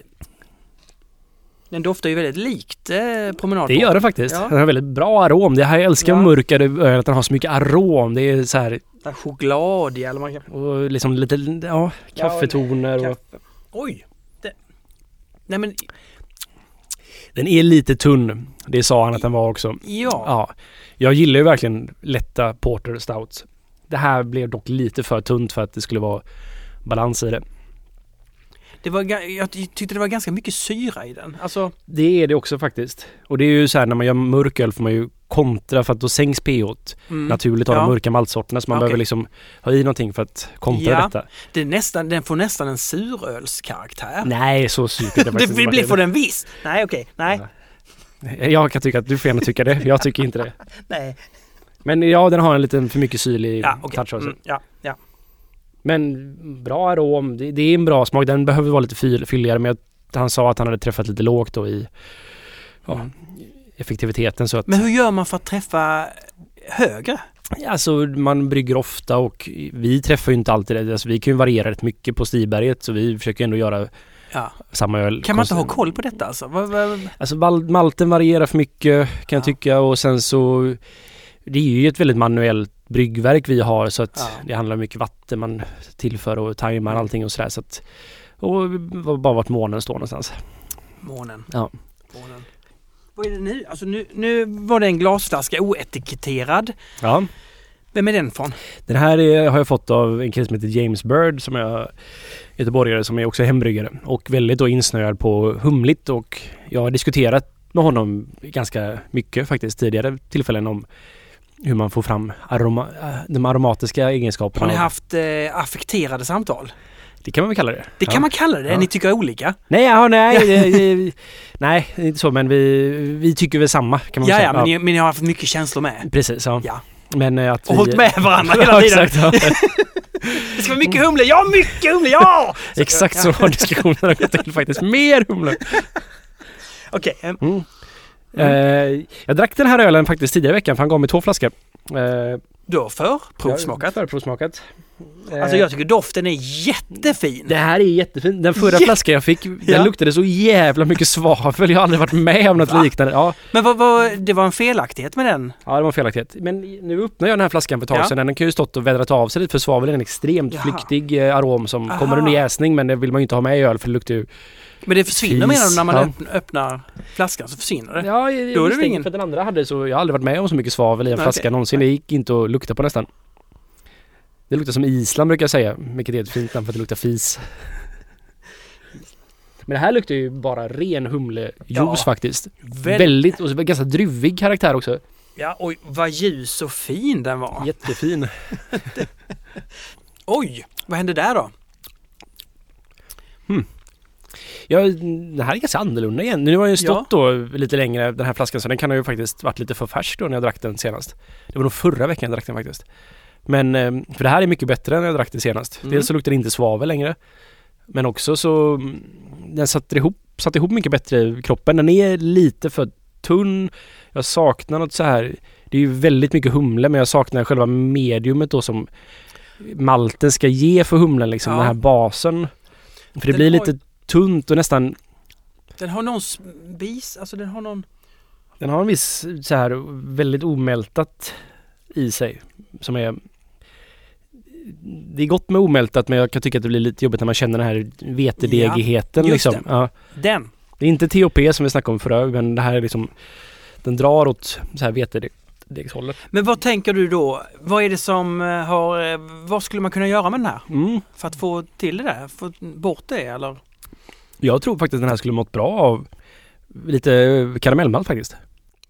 den doftar ju väldigt likt eh, promenad. Det gör det faktiskt. Ja. Den har väldigt bra arom. Det här jag älskar Ja. mörkare öl att den har så mycket arom. Det är så här Det är choklad i eller man kan... och liksom lite ja, kaffetoner och Kaffe. Oj! Det, nej men, den är lite tunn. Det sa han att den var också. ja. Ja. Jag gillar ju verkligen lätta porter stouts. Det här blev dock lite för tunt för att det skulle vara balans i det. Det var, jag tyckte det var ganska mycket syra i den. Alltså, Det är det också faktiskt. Och det är ju så här när man gör mörk öl får man ju kontra för att då sänks pH mm. naturligt av Ja. de mörka maltsorterna så man Okej. behöver liksom ha i någonting för att kontra Ja. detta. det är nästan, den får nästan en surölskaraktär. Nej, så surt är det det faktiskt blir inte. får den visst. Nej, okej. Nej. Jag kan tycka att du får gärna tycka det. Jag tycker inte det. Nej. Men ja, den har en liten för mycket syrlig Ja, okej. touch. Mm, ja, ja. Men bra arom. Det, det är en bra smak. Den behöver vara lite fyll, fylligare. Men jag, han sa att han hade träffat lite lågt då i ja, Mm. Effektiviteten. Så att, Men hur gör man för att träffa högre? Alltså man brygger ofta och vi träffar ju inte alltid det. Alltså, vi kan ju variera rätt mycket på Stiberget så vi försöker ändå göra Ja. samma öl. Kan man inte ha koll på detta alltså? Alltså malten varierar för mycket kan jag Ja. tycka och sen så det är ju ett väldigt manuellt bryggverk vi har så att Ja. det handlar om mycket vatten man tillför och tajmar allting och sådär så att och bara vart månen står någonstans. månen. Ja. månen. Vad är det nu? Alltså nu, nu var det en glasflaska oetiketterad. Ja. Vem är den från? Den här är, har jag fått av en kille som heter James Bird som är göteborgare som är också hembryggare och väldigt då insnöad på humligt och jag har diskuterat med honom ganska mycket faktiskt tidigare tillfällen om hur man får fram aroma, de aromatiska egenskaperna. Har ni haft eh, affekterade samtal? Det kan man väl kalla det. Det kan ja. man kalla det. Ja. Ni tycker olika? Nej, ja, nej, nej, inte så men vi, vi tycker väl samma kan man Ja, säga. ja, men, Ni, men ni har haft mycket känslor med. Precis, ja. Ja. Men eh, att Och vi... hållit med varandra hela tiden. exakt. Det ska vara mycket humle. Ja, mycket humle. Ja! exakt så har diskussionerna gått till faktiskt. Mer humle. Okej. eh, Mm. Eh, jag drack den här ölen faktiskt tidigare i veckan för han gav mig två flaskor. Eh, Du har förprovsmakat. Förprovsmakat. Eh, Alltså jag tycker doften är jättefin. Det här är jättefint. Den förra Jätte- flaskan jag fick, den Ja. luktade så jävla mycket svavel. Jag har aldrig varit med om något Va? liknande. Ja, Men vad, vad, det var en felaktighet med den? ja, det var en felaktighet. Men nu öppnar jag den här flaskan för ett tag Ja. sedan. Den kan ju stått och vädrat av sig lite för svavel är en extremt Jaha. flyktig eh, arom som Aha. kommer under jäsning men det vill man ju inte ha med i öl för det luktar ju... Men det försvinner menar du när man ja. öppnar, öppnar flaskan så försvinner det? Ja, jag, Då är jag det misstänker ingen- för att den andra hade så... Jag har aldrig varit med om så mycket svavel i en Nej, flaska okej. någonsin. Det gick inte att lukta på nästan. Det luktar som Island brukar jag säga, vilket är ett fint namn för att det luktar fis. Men det här luktar ju bara ren humlejuice Ja. faktiskt. Väl- Väldigt, och så ganska druvig karaktär också. Ja, oj, vad ljus och fin den var. Jättefin. Oj, vad hände där då? Ja, den här är ganska annorlunda igen. Nu har den ju stått då lite längre den här flaskan så den kan ha ju faktiskt varit lite för färsk då när jag drack den senast. Det var nog förra veckan jag drack den faktiskt. Men, eh, för det här är mycket bättre än när jag drack den senast. Mm. Dels så luktar det inte svavel längre. Men också så, mm, den satte ihop, satte ihop mycket bättre i kroppen. Den är lite för tunn. Jag saknar något så här, det är ju väldigt mycket humle men jag saknar själva mediumet då som malten ska ge för humlen liksom, Ja. den här basen. För det Den blir lite tunt och nästan Den har någon bis, alltså den har någon... Den har en viss så här väldigt omältat i sig. Som är... Det är gott med omältat men jag kan tycka att det blir lite jobbigt när man känner den här vetedegigheten Ja, liksom. det. Ja, Den. Det är inte TOP som vi snackade om förut men det här är liksom Den drar åt så här vetedegshållet. Men vad tänker du då? Vad är det som eh, har... eh, Vad skulle man kunna göra med den här? Mm. För att få till det där? Få bort det eller? Jag tror faktiskt att den här skulle mått bra av lite karamellmalt faktiskt.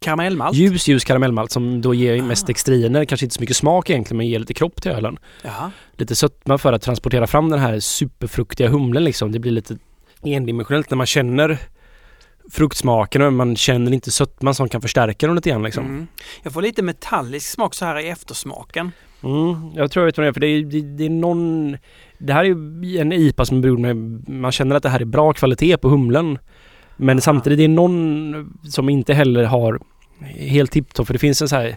Karamellmalt? Ljus, ljus karamellmalt som då ger Ah. mest dextriner, kanske inte så mycket smak egentligen men ger lite kropp till ölen. Jaha. Lite sötma för att transportera fram den här superfruktiga humlen liksom. Det blir lite endimensionellt när man känner fruktsmaken och man känner inte sötman som kan förstärka dem lite grann liksom. Mm. Jag får lite metallisk smak så här i eftersmaken. Mm, jag tror jag vet vad det är för det är, det, det är någon Det här är ju en IPA som beror med Man känner att det här är bra kvalitet på humlen. Men samtidigt det är någon som inte heller har Helt tipptopp för det finns en så här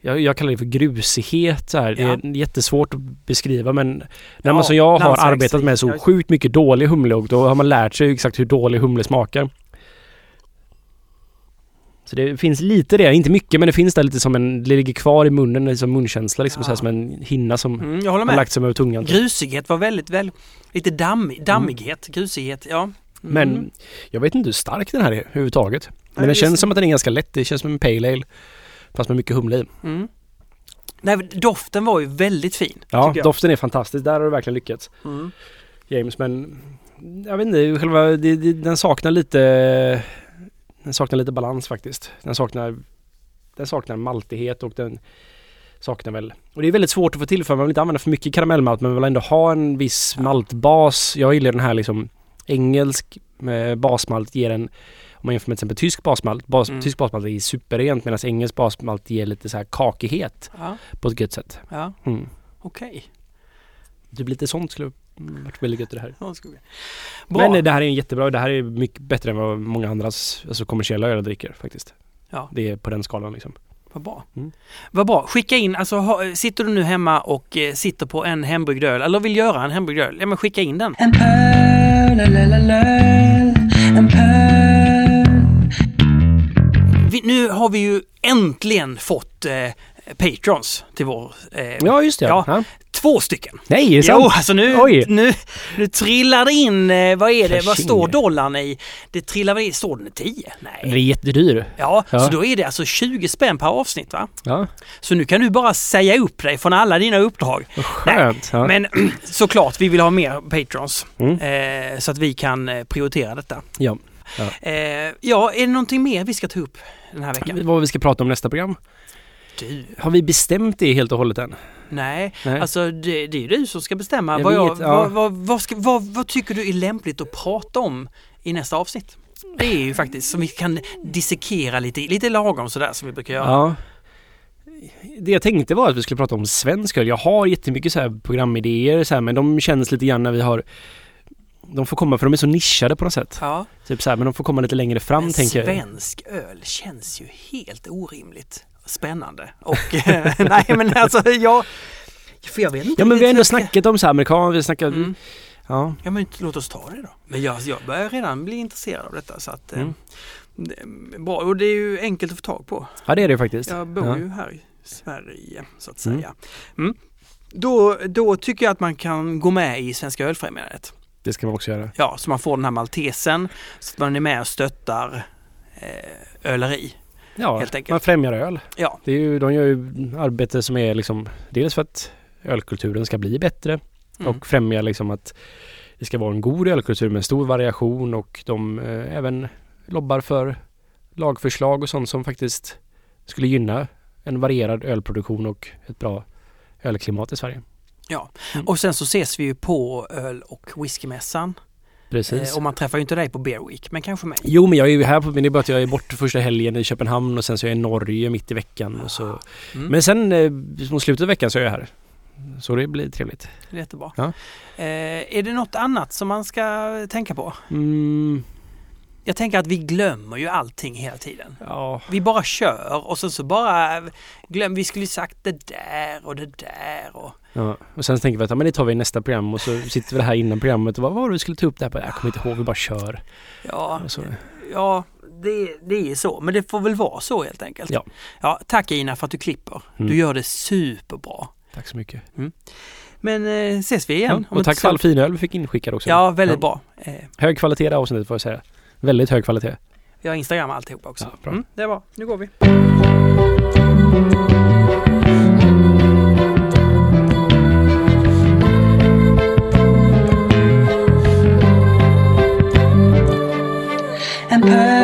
jag, jag kallar det för grusighet så här. Ja. Det är jättesvårt att beskriva men När Ja, man som jag har arbetat med så sjukt mycket dålig humle och då har man lärt sig exakt hur dålig humle smakar så det finns lite det, inte mycket men det finns där lite som en, det ligger kvar i munnen, som munkänsla liksom Ja. så här, som en hinna som Mm, jag håller har med. lagt sig över tungan. Grusighet var väldigt, väldigt lite dammig, dammighet, grusighet, ja. Mm. Men jag vet inte hur stark den här är överhuvudtaget. Men Nej, det- känns som att den är ganska lätt. Det känns som en pale ale. Fast med mycket humle i. Mm. Nej, doften var ju väldigt fin. Ja, doften är fantastisk. Där har du verkligen lyckats. Mm. James, men jag vet inte, själva, det, det, den saknar lite Den saknar lite balans faktiskt. Den saknar Den saknar maltighet och den saknar väl Och det är väldigt svårt att få till för man vill inte använda för mycket karamellmalt men man vill ändå ha en viss maltbas. Jag gillar den här liksom engelsk eh, basmalt ger en om man jämför med till exempel tysk basmalt. Bas, Mm. Tysk basmalt är superrent medan engelsk basmalt ger lite så här kakighet Ja, på ett gött sätt. ja Mm. okej. Typ lite sånt skulle mm, varit väldigt gött i det här. Ja. Men det här är en jättebra, det här är mycket bättre än vad många andras alltså kommersiella öl dricker faktiskt. Ja. Det är på den skalan liksom. Vad bra. Mm. Vad bra. Skicka in, alltså ha, sitter du nu hemma och eh, sitter på en hembryggd öl eller vill göra en hembryggd öl, ja men skicka in den. En pöl, en pöl. Vi, nu har vi ju äntligen fått eh, patrons till vår... Eh, Ja just det. Ja. Ja. Två stycken. Nej, är det Jo, sant? alltså nu, Oj. nu, nu trillar det in, eh, vad är det, vad står dollarn i? Det trillar väl in, står den i 10? Den är Nej. jättedyr. Ja, Ja. så då är det alltså 20 spänn per avsnitt va? Ja, Så nu kan du bara säga upp dig från alla dina uppdrag. vad skönt. Ja. Men såklart, vi vill ha mer patrons. Mm. Eh, så att vi kan eh, prioritera detta. Ja. Eh, ja, är det någonting mer vi ska ta upp den här veckan? Vad vi ska prata om nästa program. Du, Har vi bestämt det helt och hållet än? nej, Nej. alltså det, det är du som ska bestämma. Jag vad, jag, vet, ja. vad, vad, vad, ska, vad, vad tycker du är lämpligt att prata om i nästa avsnitt? Det är ju faktiskt som vi kan dissekera lite, lite lagom sådär som vi brukar göra. Ja. Det jag tänkte var att vi skulle prata om svensk öl. Jag har jättemycket så här programidéer så här, men de känns lite grann när vi har de får komma för de är så nischade på något sätt. Ja. Typ så här, men de får komma lite längre fram Men tänker jag. svensk öl känns ju helt orimligt spännande. Och nej men alltså jag... För jag vet inte Ja men vi har ändå snackat om så här amerikan, vi ska- Mm. Ja. Ja men låt oss ta det då. Men jag, jag börjar redan bli intresserad av detta så att... eh, Mm. det bra och det är ju enkelt att få tag på. ja det är det faktiskt. Jag bor Ja. ju här i Sverige så att Mm. säga. Mm. Då, då tycker jag att man kan gå med i Svenska Ölfrämjandet. Det ska man också göra. Ja, så man får den här maltesen så att man är med och stöttar eh, öleri. Ja, Helt enkelt. man främjar öl. Ja. Det är ju, de gör ju arbete som är liksom dels för att ölkulturen ska bli bättre Mm. och främja liksom att det ska vara en god ölkultur med stor variation och de eh, även lobbar för lagförslag och sånt som faktiskt skulle gynna en varierad ölproduktion och ett bra ölklimat i Sverige. Ja, Mm. och sen så ses vi ju på öl och whiskymässan. Precis. Eh, och man träffar ju inte dig på Beer Week, men kanske mig. Jo men jag är ju här på, men det är bara att jag är borta första helgen i Köpenhamn och sen så är jag i Norge mitt i veckan och så. Mm. Men sen eh, mot slutet av veckan så är jag här. Så det blir trevligt. Jättebra. Ja. Eh, är det något annat som man ska tänka på? Mm, Jag tänker att vi glömmer ju allting hela tiden. ja, Vi bara kör och sen så bara glöm, vi skulle sagt det där och det där och ja. Och sen tänker vi att ja, men det tar vi i nästa program och så sitter vi här innan programmet och vad var det vi skulle ta upp där? Jag kommer inte ihåg, vi bara kör. ja, ja det, det är så. Men det får väl vara så helt enkelt. Ja. ja tack Ina för att du klipper. Mm. Du gör det superbra. Tack så mycket. Men eh, ses vi igen. Ja, och tack för all fin öl vi fick inskickad också. Ja, väldigt Ja. bra. Eh, Hög kvalitet i avsnittet får jag säga. Väldigt hög kvalitet. Vi har Instagram och alltihopa också. Ja, bra. Mm, det är bra. Nu går vi. and